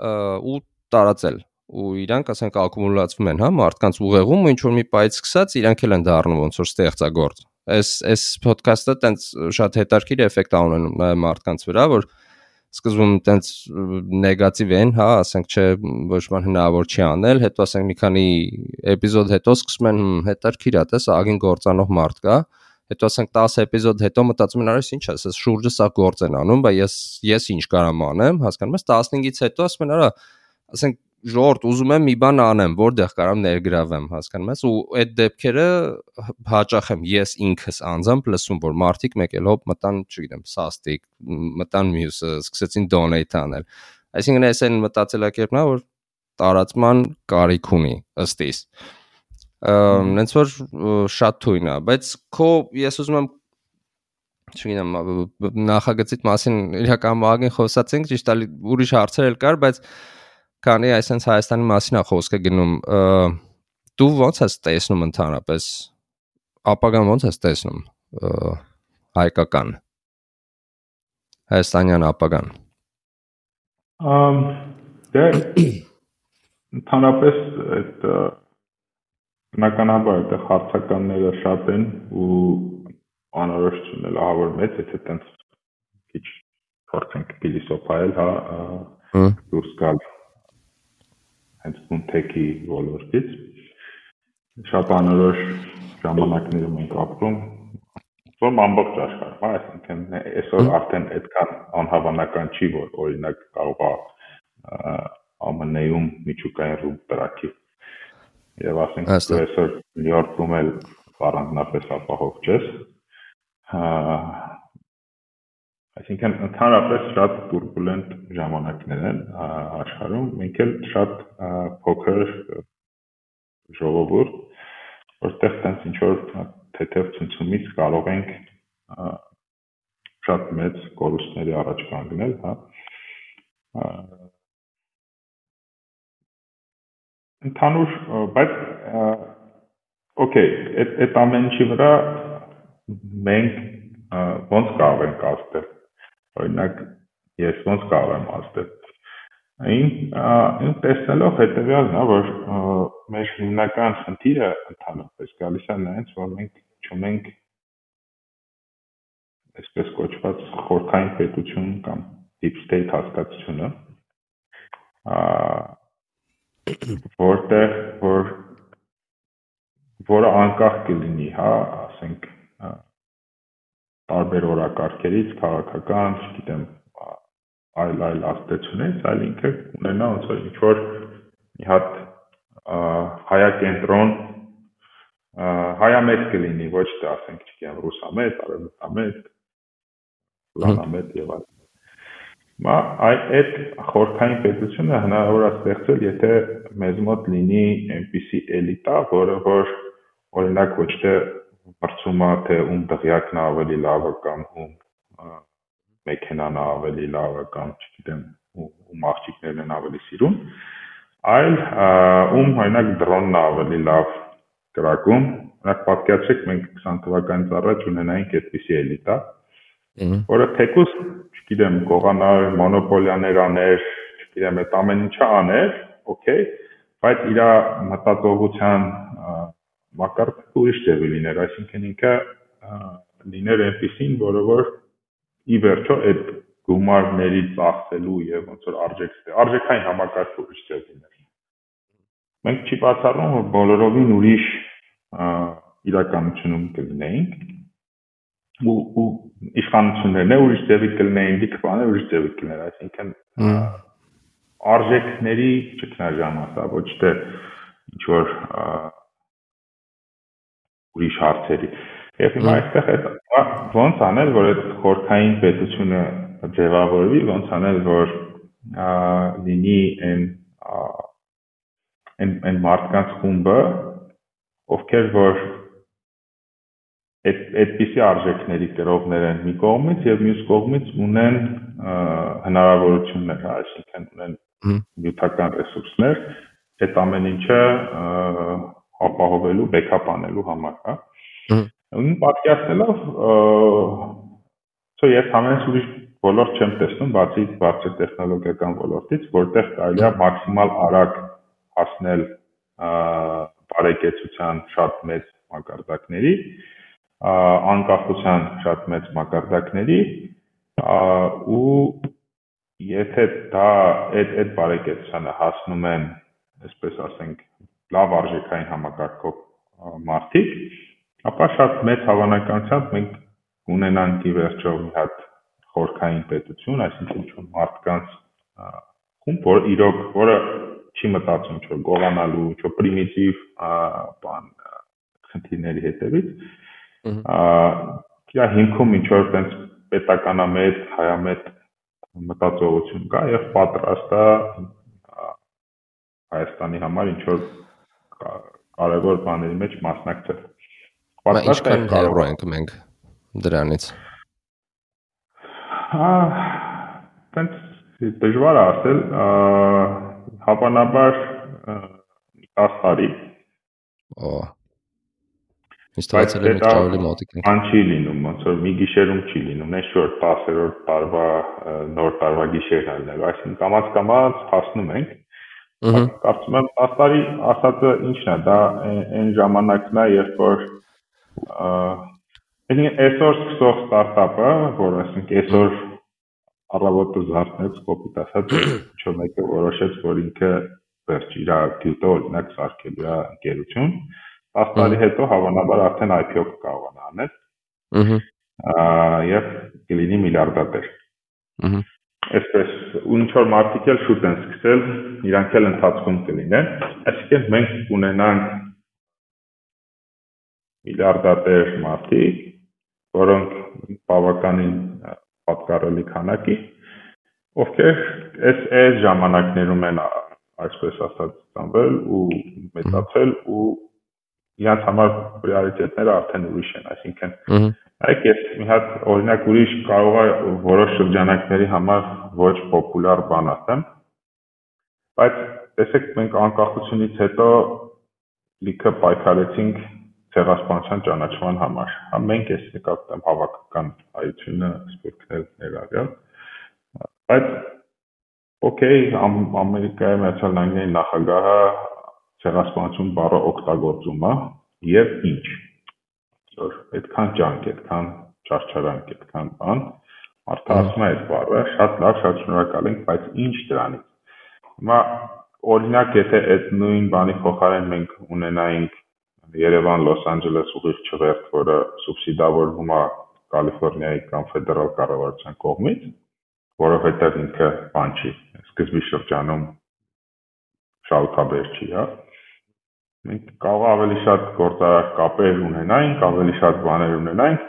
ու տարածել ու իրանք ասենք ակումուլացվում են, հա, մարդկանց ուղեղում ու ինչ որ մի պայծ սկսած իրանք էլ են դառնում ոնց որ ստեղծագործ այս այս ոդքասթը տենց շատ հետաքրքիր էֆեկտ ա ունենում մարդկանց վրա, որ սկզբում տենց նեգատիվ են, հա, ասենք չէ, ոչ ման հնարավոր չի անել, հետո ասենք մի քանի էպիզոդ հետո սկսում են հետաքրքիր է, տես ագին գործանող մարդ կա, հետո ասենք 10 էպիզոդ հետո մտածում են արես ինչ է, ասես շուրջը սա գործ են անում, բայց ես ես ինչ կարամ անեմ, հասկանում ես 15-ից հետո ասում են արա, ասենք ժողովուրդ ուզում եմ մի բան անեմ, որտեղ կարամ ներգրավեմ, հասկանում ես, ու այդ դեպքերը հաճախ եմ ես ինքս անձամբ լսում, որ մարդիկ մեկ էլ հոп մտան, չգիտեմ, սաստիկ, մտան մյուսը, սկսեցին donate անել։ Այսինքն այս այն մտածելակերպն է, որ տարածման կարիք ունի ըստ իս։ Նենց որ շատ թույն է, բայց քո ես ուզում եմ չգիտեմ նախագծիտ մասին իրական մագին խոսացինք, ճիշտ է, ուրիշ հարցեր էլ կար, բայց քանի այսենց Հայաստանի մասին է խոսքը գնում, դու ո՞նց ես տեսնում ընդհանրապես ապագան ո՞նց ես տեսնում հայկական հայաստանյան ապագան? Ըմ դե ընդհանրապես այդ բնականաբար այդ հարցականները շատ են ու անորոշությունն էլ ահավոր մեծ, եթե տենց քիչ փորձենք փիլիսոփայել, հա, դուրս գալ հենց ֆինթեքի ոլորտից շատ անորոշ ժամանակներում ենք ապրում որ ամբողջ աշխարհում, հա, այսինքն այսօր արդեն այդքան անհավանական չի, որ օրինակ կարող է ԱՄՆ-ում միջուկային ռուբ տրակի եւ ասենք դու այսօր Նյու Յորքում էլ առանձնապես ապահով չես։ Այսինքն ընդհանրապես շատ турբուլենտ ժամանակներ են աշխարհում, մենք էլ շատ փոքր ժողովուրդ, որտեղ տենց ինչ որ թեթև ցնցումից կարող ենք շատ մեծ կորուստների առաջ կանգնել, հա։ Ընդհանուր, բայց օքեյ, այդ այդ ամենի վրա մենք ոնց կարող ենք ասել Օրինակ ես ոնց կարող եմ ասել Այն այն տեսնելով հետեւյալն է, որ մեր հիմնական խնդիրը ընդհանրապես գալիս է նրանց, որ մենք չունենք այսպես կոչված խորքային պետություն կամ deep state հասկացությունը, որտեղ որ որը անկախ կլինի, հա, ասենք տարբեր օրակարգերից, քաղաքական, չգիտեմ, այլ այլ աստեցությունից, այլ ինքը ունենա ոնց որ ինչ որ մի հատ հայակենտրոն հայամետ կլինի, ոչ թե ասենք, չգիտեմ, ռուսամետ, արևմտամետ, լանամետ եւ այլն։ Մա այդ խորքային պետությունը հնարավոր է ստեղծել, եթե մեզ մոտ լինի այնպիսի էլիտա, որը որ օրինակ ոչ թե մրցում է թե ում դղյակն ավելի լավը կամ ում մեքենան ավելի լավը կամ չգիտեմ ում աղջիկներն են ավելի սիրում, այլ ում օրինակ դրոնն ավելի լավ կրակում։ Օրինակ պատկերացրեք մենք 20 թվականից առաջ ունենայինք այդպիսի էլիտա, որը թեկուս, չգիտեմ, կողանար, մոնոպոլիաներ աներ, չգիտեմ, այդ ամեն ինչը աներ, օքեյ, բայց իր մտածողության մակարդակը ուրիշ տեղի լիներ, այսինքն ինքը լիներ այնպեսին, որը որ ի վերջո այդ գումարների ծախսելու եւ ոնց որ արժեք արժեքային համակարգը ուրիշ ձև լիներ։ մենք չի բացառում, որ բոլորովին ուրիշ իրականությունում կլինեինք ու ու իշխանություններն է ուրիշ ձևի կլինեին, դիքբանը ուրիշ ձևի կլիներ, այսինքն արժեքների ճգնաժամը, հա, ոչ թե ինչ որ ուրիշ հարցերի։ Եվ հիմա այստեղ է ոնց անել, որ այդ խորքային պետությունը ձևավորվի, ոնց аնել, որ լինի այն այն այն մարդկանց խումբը, ովքեր որ այդ այդպիսի արժեքների կրողներ են մի կողմից եւ մյուս կողմից ունեն հնարավորություններ, այսինքն ունեն նյութական ռեսուրսներ, այդ ամեն ինչը ապահովելու, բեքափ անելու համար, հա։ Ուրեմն պատկերացնելով ցո ես ամենից ուրիշ ոլորտ չեմ տեսնում, բացի բարձր տեխնոլոգիական ոլորտից, որտեղ կարելի է մաքսիմալ արագ հասնել բարեկեցության շատ մեծ մակարդակների, անկախության շատ մեծ մակարդակների ու եթե դա այդ այդ բարեկեցությանը հասնում են, այսպես ասենք, լավ արժեքային համակարգով մարդիկ, ապա շատ մեծ հավանականությամբ մենք ունենանք ի վերջո մի հատ խորքային պետություն, այսինքն ինչ-որ մարդկանց խումբ, որ իրոք, որը չի մտածում ինչ-որ գողանալու, ինչ-որ պրիմիտիվ բան խնդիրների հետևից, իր հիմքում ինչ որ տենց պետականամետ, հայամետ մտածողություն կա եւ պատրաստ է Հայաստանի համար ինչ որ կարևոր բաների մեջ մասնակցել։ Պատրաստ է կարող ենք մենք դրանից։ Հա, տենց դժվար է ասել, հավանաբար 10 տարի։ Օ Իսկ թվացել է մենք ավելի մոտիկ ենք։ Ան չի լինում, ոնց որ մի գիշերում չի լինում, այս շոր 10-րդ տարվա նոր տարվա գիշերն ալնելու, այսինքն կամած կամած հասնում ենք։ Ահա։ Կարծում եմ 10 տարի ասածը ինչն է, դա այն ժամանակն է, երբ որ այսինքն այսօր սկսող ստարտափը, որ ասենք այսօր առավոտը զարթնեց, կոպիտ ասած, ինչ-որ մեկը որոշեց, որ ինքը վերջ իր գյուտը օրինակ սարքելու է ընկերություն, 10 տարի հետո հավանաբար արդեն IPO կկարողանա անել։ Ահա։ Եվ կլինի միլիարդատեր։ Ահա։ Այսպես ինչ որ մարդիկ էլ շուտ են սկսել, իրանք էլ ընթացքում կլինեն, այսինքն մենք կունենանք միլիարդատեր մարդիկ, որոնք բավականին պատկառելի քանակի, ովքեր այս այս ժամանակներում են այսպես ասած ծնվել ու մեծացել ու իրանց համար պրիորիտետները արդեն ուրիշ են, այսինքն Այք ես մի հատ օրինակ ուրիշ կարող է որոշ շրջանակների համար ոչ պոպուլյար բան ասեմ, բայց տեսեք մենք անկախությունից հետո լիքը պայքարեցինք ցեղասպանության ճանաչման համար։ Հա մենք էս նկատեմ հավաքական հայությունը սպորտներ ներառյալ, բայց օքեյ Ամերիկայի Միացյալ Նահանգների նախագահը ցեղասպանություն բառը օգտագործում է եւ ինչ որ այդքան ջանք, այդքան չարչարանք, այդքան բան մարդը ասում է այդ բառը, շատ լավ, շատ շնորհակալ ենք, բայց ինչ դրանից։ Հիմա օրինակ եթե այդ նույն բանի փոխարեն մենք ունենայինք Երևան Լոս Անջելես ուղիղ չվերթ, որը սուբսիդավորվում է Կալիֆոռնիայի կամ ֆեդերալ կառավարության կողմից, որովհետև ինքը բան չի, սկզբի շրջանում շահութաբեր չի, հա մենք կարող ավելի շատ գործարար կապեր ունենայինք, ավելի շատ բաներ ունենայինք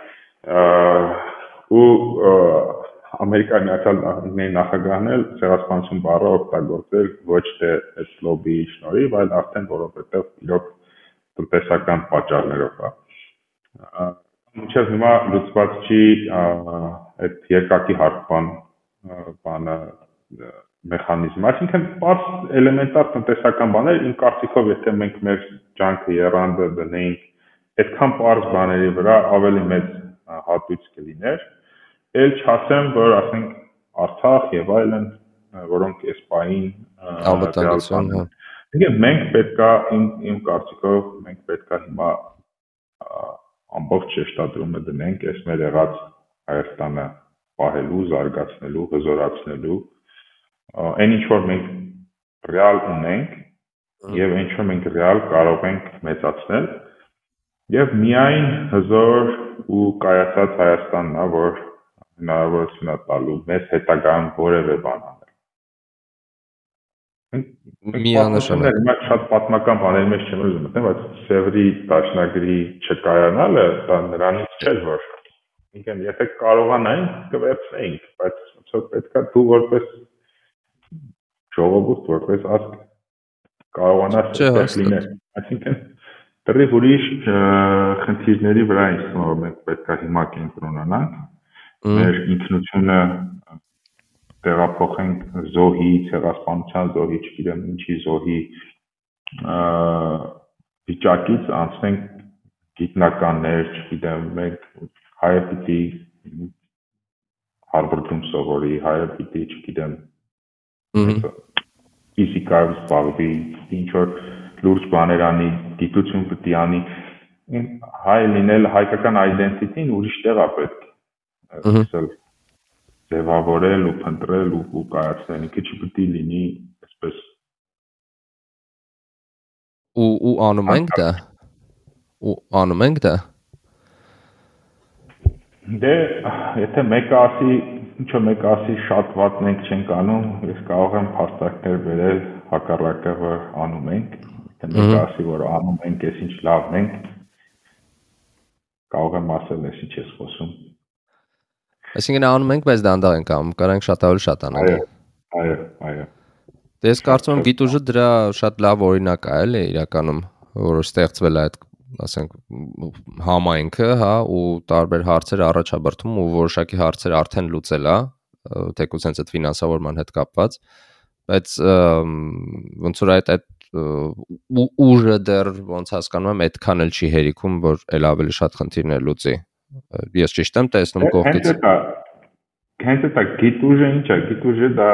ու Ամերիկայի Միացյալ Նահանգների նախագահն էլ ցեղասպանություն բառը օգտագործել ոչ թե այս լոբիի շնորհիվ, այլ արդեն որովհետև իրոք տնտեսական պատճառներով է։ Մինչև հիմա լուծված չի այդ երկակի հարկման բանը մեխանիզմ, այսինքն բարձ էլեմենտար տնտեսական բաներ, իմ կարծիքով, եթե մենք մեր ջանքը երանդը դնեինք այդքան բարձ բաների վրա, ավելի մեծ հատույց կլիներ։ Էլ չասեմ, որ ասենք Արցախ եւ այլն, որոնք այս պահին անվտանգություն, հա։ Եկե մենք պետքա իմ իմ կարծիքով մենք պետքա հիմա ամբողջ շեշտադրումը դնենք այս մեր եղած Հայաստանը պահելու, զարգացնելու, հզորացնելու այն ինչ որ մենք ռեալ ունենք եւ ինչ որ մենք ռեալ կարող ենք մեծացնել եւ միայն հզոր ու կայացած Հայաստանն է, որ հնարավորություն է տալու մեզ հետագայում որևէ բան Միանշանակ։ Հիմա շատ պատմական բաների մեջ չեմ ուզում մտնել, բայց Սևրի դաշնագրի չկայանալը դա նրանից չէր, որ ինքն եթե կարողանայինք կվերցնեինք, բայց ոնց պետքա դու որպես ժողովուրդ, որպես ազգ կարողանաս այդպես լինել։ Այսինքն դրիվ ուրիշ խնդիրների վրա է մենք պետքա հիմա կենտրոնանանք մեր ինքնությունը տեղափոխենք զոհի, ցեղասպանության զոհի, չգիտեմ ինչի զոհի վիճակից անցնենք գիտնականներ, չգիտեմ, մենք հայը պիտի Հարվարդում սովորի, հայը պիտի, չգիտեմ, ֆիզիկայով զբաղվի, ինչ որ լուրջ բաներ անի, գիտություն պիտի անի, հայ լինել հայկական identity-ն ուրիշ տեղ է պետք ասել ձևավորել ու փնտրել ու, կայացնել, ինքը չպիտի լինի այսպես ու ու անում ենք դա ու անում ենք դա դե եթե մեկը ասի ինչո մեկը ասի շատ վատ մենք չենք անում ես կարող եմ փաստարկներ վերել հակառակը որ անում ենք եթե մեկը ասի որ անում ենք ես ինչ լավն ենք կարող եմ ասել ես ինչ ես խոսում Այսինքն անում ենք, բայց դանդաղ ենք անում, կարանք շատ ավելի շատ անենք։ Այո, այո։ Դե ես կարծում եմ գիտուժը դրա շատ լավ օրինակ է, էլի իրականում, որը ստեղծվել է այդ ասենք համայնքը, հա, ու տարբեր հարցեր առաջաբրթում ու որոշակի հարցեր արդեն լուծել է, թեկուզ հենց այդ ֆինանսավորման հետ կապված, բայց ոնց որ այդ այդ ուժը դեռ ոնց հասկանում եմ այդքան էլ չի հերիքում, որ ել ավելի շատ խնդիրներ լուծի ես ճիշտ եմ տեսնում կողքից։ Հենց դա գիտուժը ինչ է, գիտուժը դա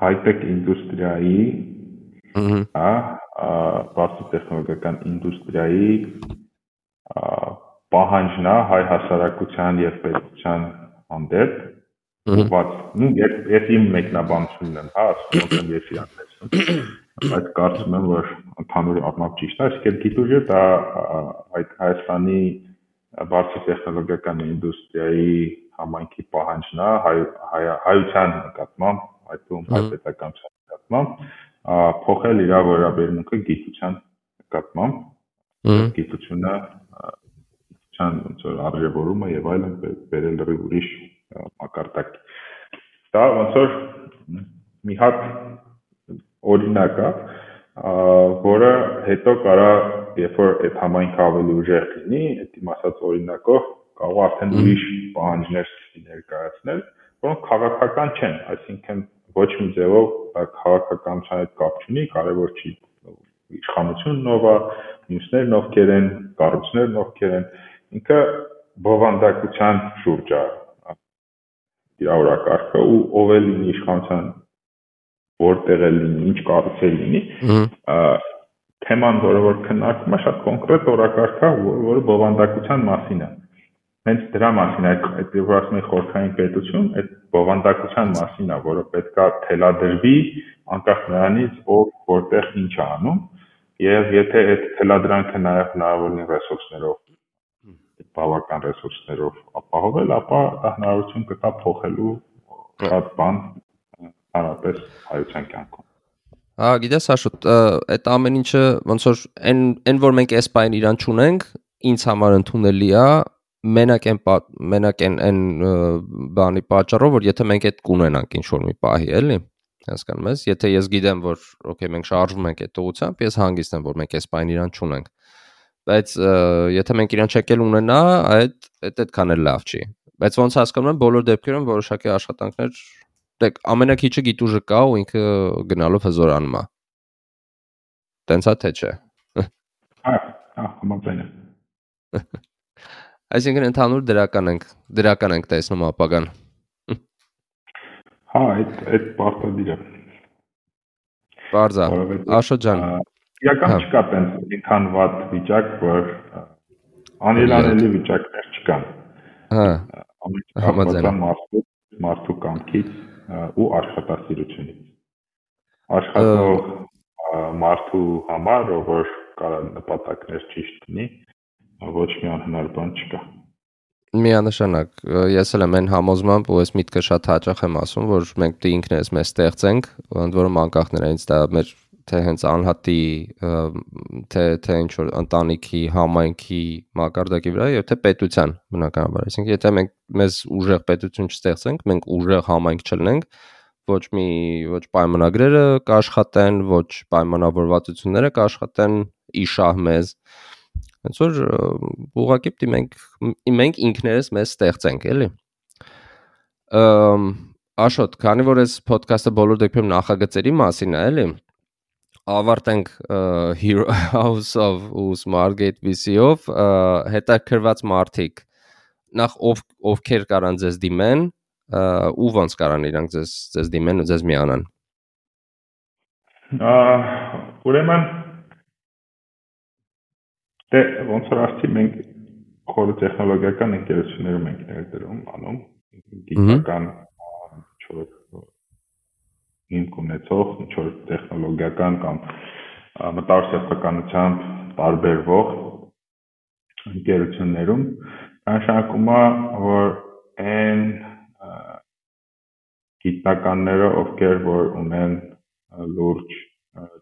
high-tech ինդուստրիայի, հա, բարձր տեխնոլոգիական ինդուստրիայի պահանջն է հայ հասարակության եւ պետության հանդեպ ուղղված։ Նու ես իմ մեկնաբանությունն եմ, հա, ասում եմ ես իրան տեսնում բայց կարծում եմ որ ընդհանուր առմամբ ճիշտ է, իսկ գիտուժը դա այդ Հայաստանի բարձր տեխնոլոգիական ինդուստրիայի համայնքի պահանջն է հայ, հայ, հայության նկատմամբ, այդտեղ հայպետականության նկատմամբ փոխել իր վերաբերմունքը գիտության նկատմամբ գիտությունը գիտության ոնց որ արժևորումը եւ այլն բերել լրիվ ուրիշ մակարդակ դա ոնց որ մի հատ օրինակ է որը հետո կարա երբ որ այդ համայնքը ավելի ուժեղ լինի, այդ իմ ասած օրինակով կարող արդեն ուրիշ պահանջներ ներկայացնել, որոնք քաղաքական չեն, այսինքն ոչ մի ձևով քաղաքականության հետ կապ չունի, կարևոր չի իշխանությունն ով է, մյուսներն ովքեր են, կառույցներն ովքեր են, ինքը բովանդակության շուրջ է իրավարակարգը ու ով է լինի իշխանության որտեղ է լինի, ինչ կառույց է լինի, թեման, որը որ քննարկվում է, շատ կոնկրետ օրակարգ է, որը բովանդակության մասին է։ Հենց դրա մասին է, այդ որ ասում են խորքային պետություն, այդ բովանդակության մասին է, որը պետքա թելադրվի անկախ նրանից, ով որտեղ ինչ է անում, եւ եթե այդ թելադրանքը նաեւ հնարավորին ռեսուրսներով բավական ռեսուրսներով ապահովել, ապա դա հնարավորություն կտա փոխելու շատ բան հանրապես հայության կյանքում Հա, գիտես Աշոտ, այդ ամեն ինչը ոնց որ այն այն որ մենք այս բան իրան ճունենք, ինձ համար ընդունելի է, մենակ այն մենակ այն այն բանի պատճառով, որ եթե մենք այդ կունենանք ինչ որ մի պահի, էլի, հասկանում ես, եթե ես գիտեմ, որ օքեյ մենք շարժվում ենք այդ ուղությամբ, ես հանգիստ եմ, որ մենք այս բան իրան ճունենք։ Բայց եթե մենք իրան չեկել ունենա, այդ այդ այդքան էլ լավ չի։ Բայց ոնց հասկանում եմ, բոլոր դեպքերում որոշակի աշխատանքներ Դեք ամենակիչը գիտուժը կա ու ինքը գնալով հզորանում է։ Տենց է թե չէ։ Հա, հա, համաձայն եմ։ Այսինքն ընդհանուր դրական ենք, դրական ենք տեսնում ապագան։ Հա, այդ այդ պարտադիր է։ Բարձա։ Աշոտ ջան։ Իրական հա։ չկա տենց այնքան վատ վիճակ, որ անելանելի վիճակներ չկան։ Հա։ Համաձայն եմ մարդու մարդու կամքից ու աշխատասիրությունից։ Աշխատող մարդու համար, որ կարա նպատակներ ճիշտ ունի, ոչ մի անհնար բան չկա։ Միանշանակ, ես էլ եմ այն համոզմամբ, ու ես միտքը շատ հաճախ եմ ասում, որ մենք դե ինքներս մեզ ստեղծենք, ընդ որում անկախ նրանից դա մեր թե հենց անհատի թե թե ինչ որ ընտանիքի, համայնքի մակարդակի վրա, եւ թե պետության բնականաբար։ Այսինքն, եթե մենք մեզ ուժեղ պետություն չստեղծենք, մենք ուժեղ համայնք չլնենք, ոչ մի ոչ պայմանագրերը կաշխատեն, ոչ պայմանավորվածությունները կաշխատեն իշահ մեզ։ Ոնց որ ուղղակի պիտի մենք մենք ինքներս մեզ ստեղծենք, էլի։ Ամ Աշոտ, քանի որ այս ոդքասթը բոլոր դեպքում նախագծերի մասին է, էլի, ավարտենք Hero House of ու Smartgate VC-ով հետաքրված մարտիկ նախ ով ովքեր կարան ձեզ դիմեն ու ոնց կարան իրանք ձեզ ձեզ դիմեն ու ձեզ միանան ուրեմն դե ոնց որ ասի մենք խորը տեխնոլոգիական ընկերություններում ենք ներդրում անում գիտական ինչ-որ հիմք ունեցող ինչ-որ տեխնոլոգիական կամ մտավոր սեփականությամբ տարբերվող ընկերություններում նշանակում է որ այն գիտնականները, ովքեր որ ունեն լուրջ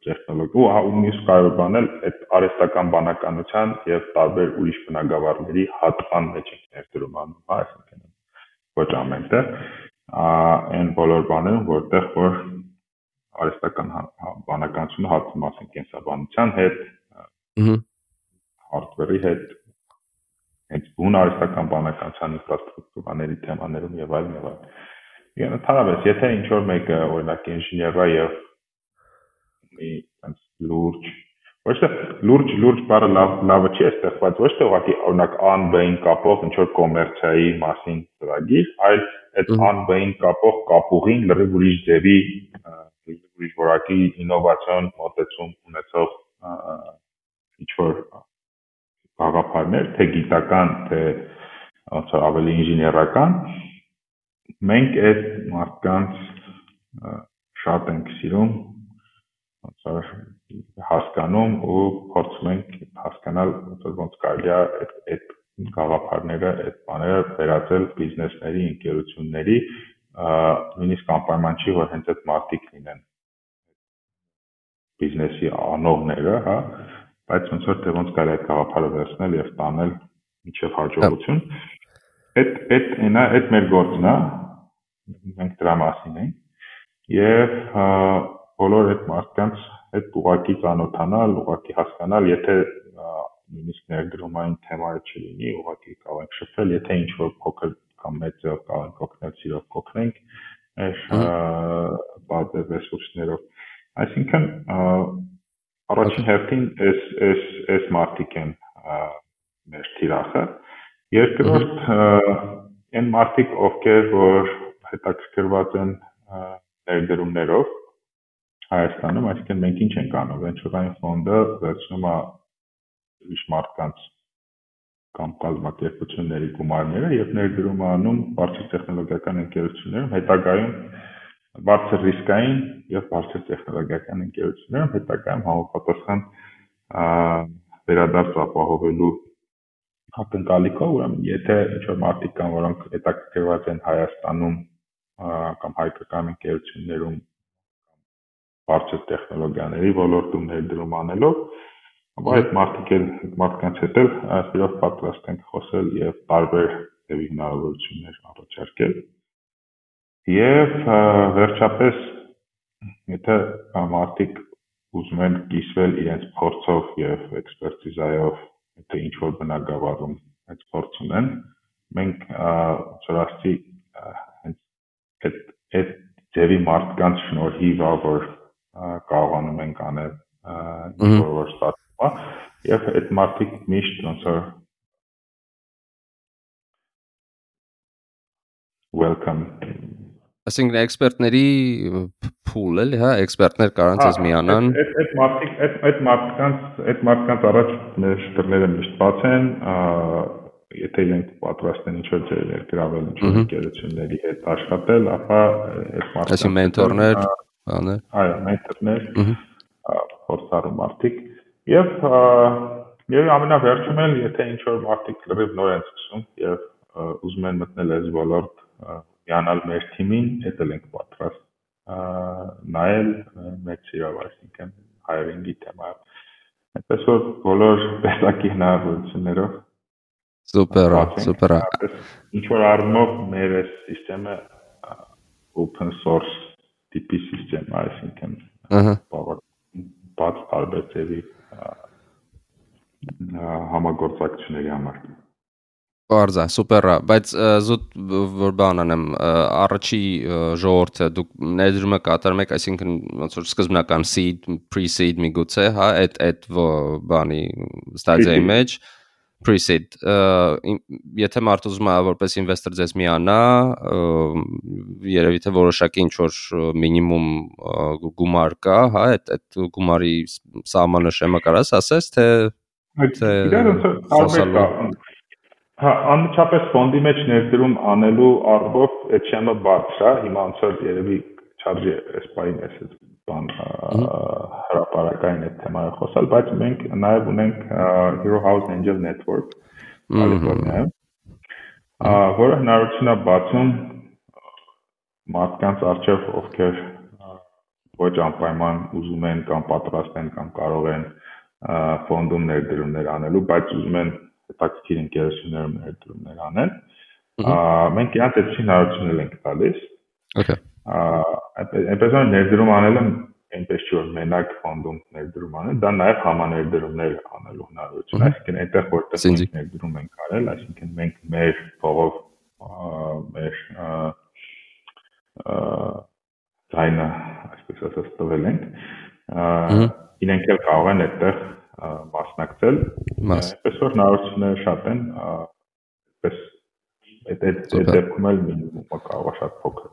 տեխնոլոգիա ու մյուս կարևոր բանը այդ արհեստական բանականության եւ տարբեր ուրիշ բնագավառների հատման մեջ ենք ներդրում անում, հա, այսինքն ոչ ամենտեղ, այն բոլոր բաներում, որտեղ որ արհեստական հա, հա, բանականությունը հատվում ասենք կենսաբանության հետ, ըհը hardware-ի հետ, հենց բուն արհեստական բանականության ինֆրաստրուկտուրաների թեմաներում եւ այլն եւ այլն։ Եվ ընդհանրապես, եթե ինչ որ մեկը օրինակ ինժեներ է եւ մի այնց լուրջ ոչ թե լուրջ լուրջ բառը լավ լավը չի ստեղծված ոչ թե ուղղակի օրինակ ան-բային կապող ինչ որ կոմերցիայի մասին ծրագիր, այլ այդ ան-բային կապող կապուղին լրիվ ուրիշ ձևի ուրիշ որակի ինովացիոն մոտեցում ունեցող ինչ որ գաղափարներ, թե գիտական, թե ոնց ավելի ինժեներական մենք այդ մարդկանց շատ ենք սիրում հասկանում ու փորձում ենք հասկանալ ոնց կարելի է այդ այդ գաղափարները, այդ բաները վերածել բիզնեսների, ընկերությունների, նույնիսկ անպայման չի որ հենց այդ մարդիկ լինեն բիզնեսի անողները, հա, բայց ոնց որ թե ոնց կարելի է այդ գաղափարը վերցնել եւ տանել միջև հաջողություն։ Այդ այդ այնա այդ մեր գործն է, մենք դրա մասին ենք եւ բոլոր այդ մարդկանց այդ ուղակի ճանոթանալ, ուղակի հասկանալ, եթե նույնիսկ ներդրումային թեմայը չլինի, ուղակի կարող ենք շփվել, եթե ինչ որ փոքր կամ մեծ ձև կարող ենք օգնել, սիրով կօգնենք այս ռեսուրսներով։ Այսինքն առաջին հերթին այս այս այս մարտիկ են մեր թիրախը։ Երկրորդ այն մարտիկ, ովքեր որ հետաքրքրված են ներդրումներով Հայաստանում, այսինքն մենք ինչ ենք անում, venture-ային ֆոնդը վերցնում է ուրիշ մարդկանց կամ կազմակերպությունների գումարները եւ ներդրում է անում բարձր տեխնոլոգիական ընկերություններում, հետագայում բարձր ռիսկային եւ բարձր տեխնոլոգիական ընկերություններում հետագայում համապատասխան վերադարձ ապահովելու ակնկալիքով, ուրեմն եթե ինչ-որ մարդիկ կան, որոնք հետաքրքրված են Հայաստանում կամ հայկական ընկերություններում բարձր տեխնոլոգիաների ոլորտում ներդրում անելով, ապա այդ մարդիկ էլ մարդկանց հետ էլ այսպես պատրաստ են խոսել եւ տարբեր ձևի հնարավորություններ առաջարկել։ Եվ վերջապես եթե մարդիկ ուզում են կիսվել իրենց փորձով եւ էքսպերտիզայով, եթե ինչ որ բնակավարում այդ փորձ ունեն, մենք ծրաստի այդ այդ ձևի մարդկանց շնորհիվ որ կարողանում ենք անել ինչ որ ստացվում է եւ այդ մարդիկ միշտ ոնց որ welcome. Այսինքն էքսպերտների փուլ էլի, հա, էքսպերտներ կարան ցես միանան։ Այդ այդ մարդիկ այդ այդ մարդկանց այդ մարդկանց առաջ մեր դռները միշտ բաց են, եթե իրենք պատրաստ են ինչ-որ ձեր գրավել ինչ-որ ընկերությունների հետ աշխատել, ապա այդ մարդկանց Այսինքն մենթորներ, բաներ։ Այո, մենթորներ։ փորձառու մարդիկ եւ եւ ամենավերջում էլ եթե ինչ որ մարդիկ լրիվ նոր են սկսում եւ ուզում են մտնել այս ոլորտ յանալ մեր թիմին, դա ենք պատրաստ նայել մեր ծիրավ, այսինքն hiring-ի թեմայով։ Այդպես որ բոլոր տեսակի հնարավորություններով Սուպեր, սուպեր։ Ինչ որ առումով մեր այս համակարգը open source տիպի համակարգ այսինքն բաց տարբեր ծևի համագործակցությունների համար։ Բարձա, սուպերա, բայց զուտ որ բան անեմ, առաջի ժողովուրդը դուք ներդրումը կատարում եք, այսինքն ոնց որ սկզբնական seed, pre-seed միգուցե, հա, այդ այդ բանի ստադիայի մեջ pre-seed եթե մարդ ուզում է որպես ինվեստոր ձեզ միանա, երևի թե որոշակի ինչ որ մինիմում գումար կա, հա, այդ այդ գումարի սահմանը շեմը կարաս ասես, թե թե Հա, անմիջապես ֆոնդի մեջ ներդրում անելու առումով այդ շեմը բարձր է, հիմա ոնց որ երևի չարժի այս բային էս բան հրապարակային այդ թեմայը խոսալ, բայց մենք նաև ունենք Hero House Angel Network Կալիֆոռնիայում, որը հնարավորություն է բացում մարդկանց արժև ովքեր ոչ անպայման ուզում են կամ պատրաստ են կամ կարող են ֆոնդում ներդրումներ անելու, բայց ուզում են հետաքրքիր ընկերություններում ներդրումներ անեն, մենք իրանց այդ հնարավորություններ ենք տալիս։ Okay։ Այնպես որ ներդրում անելը այնպես չի որ մենակ ֆոնդում ներդրում անել, դա նաև համաներդրումներ անելու հնարավորություն այսինքն այնտեղ որտեղ ներդրում ենք արել, այսինքն մենք մեր փողով մեր ձայնը, այսպես ասած, տվել ենք։ Իրենք էլ կարող են այդտեղ մասնակցել։ Այսպես որ հնարավորությունները շատ են, այսպես այդ այդ դեպքում էլ մինիմումը կարող է շատ փոքր,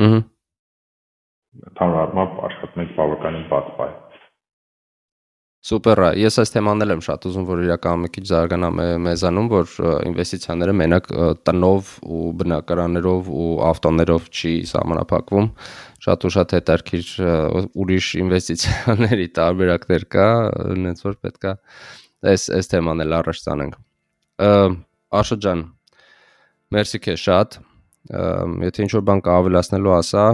Ահա։ Թարմամբ աշխատում ենք բավականին բաց բայ։ Սուպեր Ես այս թեմանն եմ շատ ուզում, որ իրականում մի քիչ զարգանա մեզանում, որ ինվեստիցիաները մենակ տնով ու բնակարաններով ու ավտոներով չի սահմանափակվում։ Շատ ու շատ հետարքիր ուրիշ ինվեստիցիաների տարբերակներ կա, այնց որ պետքա այս այս թեման էլ առաջ տանենք։ Աշոտ ջան, մերսի քեզ շատ։ Եթե ինչ որ բան կա ավելացնելու ասա,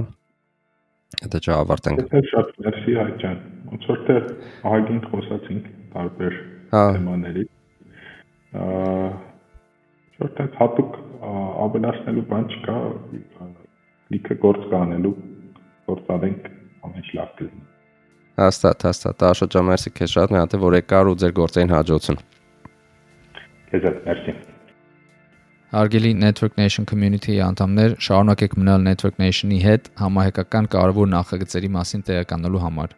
Դա չավարտենք։ Դա շատ մերսի հայ ջան։ Ոնց որ թե ահագին խոսացինք տարբեր հա։ թեմաների։ Շորտած հատուկ ավելացնելու բան չկա։ Լիքը գործ կանելու գործ անենք ամեն լավ կլինի։ Հաստատ, հաստատ։ Աշոտ ջան, մերսի քեզ շատ մի հատ որ եկար ու ձեր գործային հաջողություն։ Քեզ մերսի։ Հարգելի Network Nation community-ի անդամներ, շարունակեք մնալ Network Nation-ի հետ համահայկական կարևոր նախագծերի մասին տեղեկանալու համար։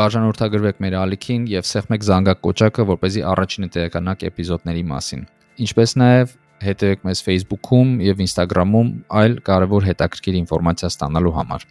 Բաժանորդագրվեք մեր ալիքին եւ սեղմեք զանգակ կոճակը, որ เป զի առաջինը տեղեկանաք էպիզոդների մասին։ Ինչպես նաեւ հետևեք մեզ Facebook-ում եւ Instagram-ում այլ կարևոր հետաքրքիր ինֆորմացիա ստանալու համար։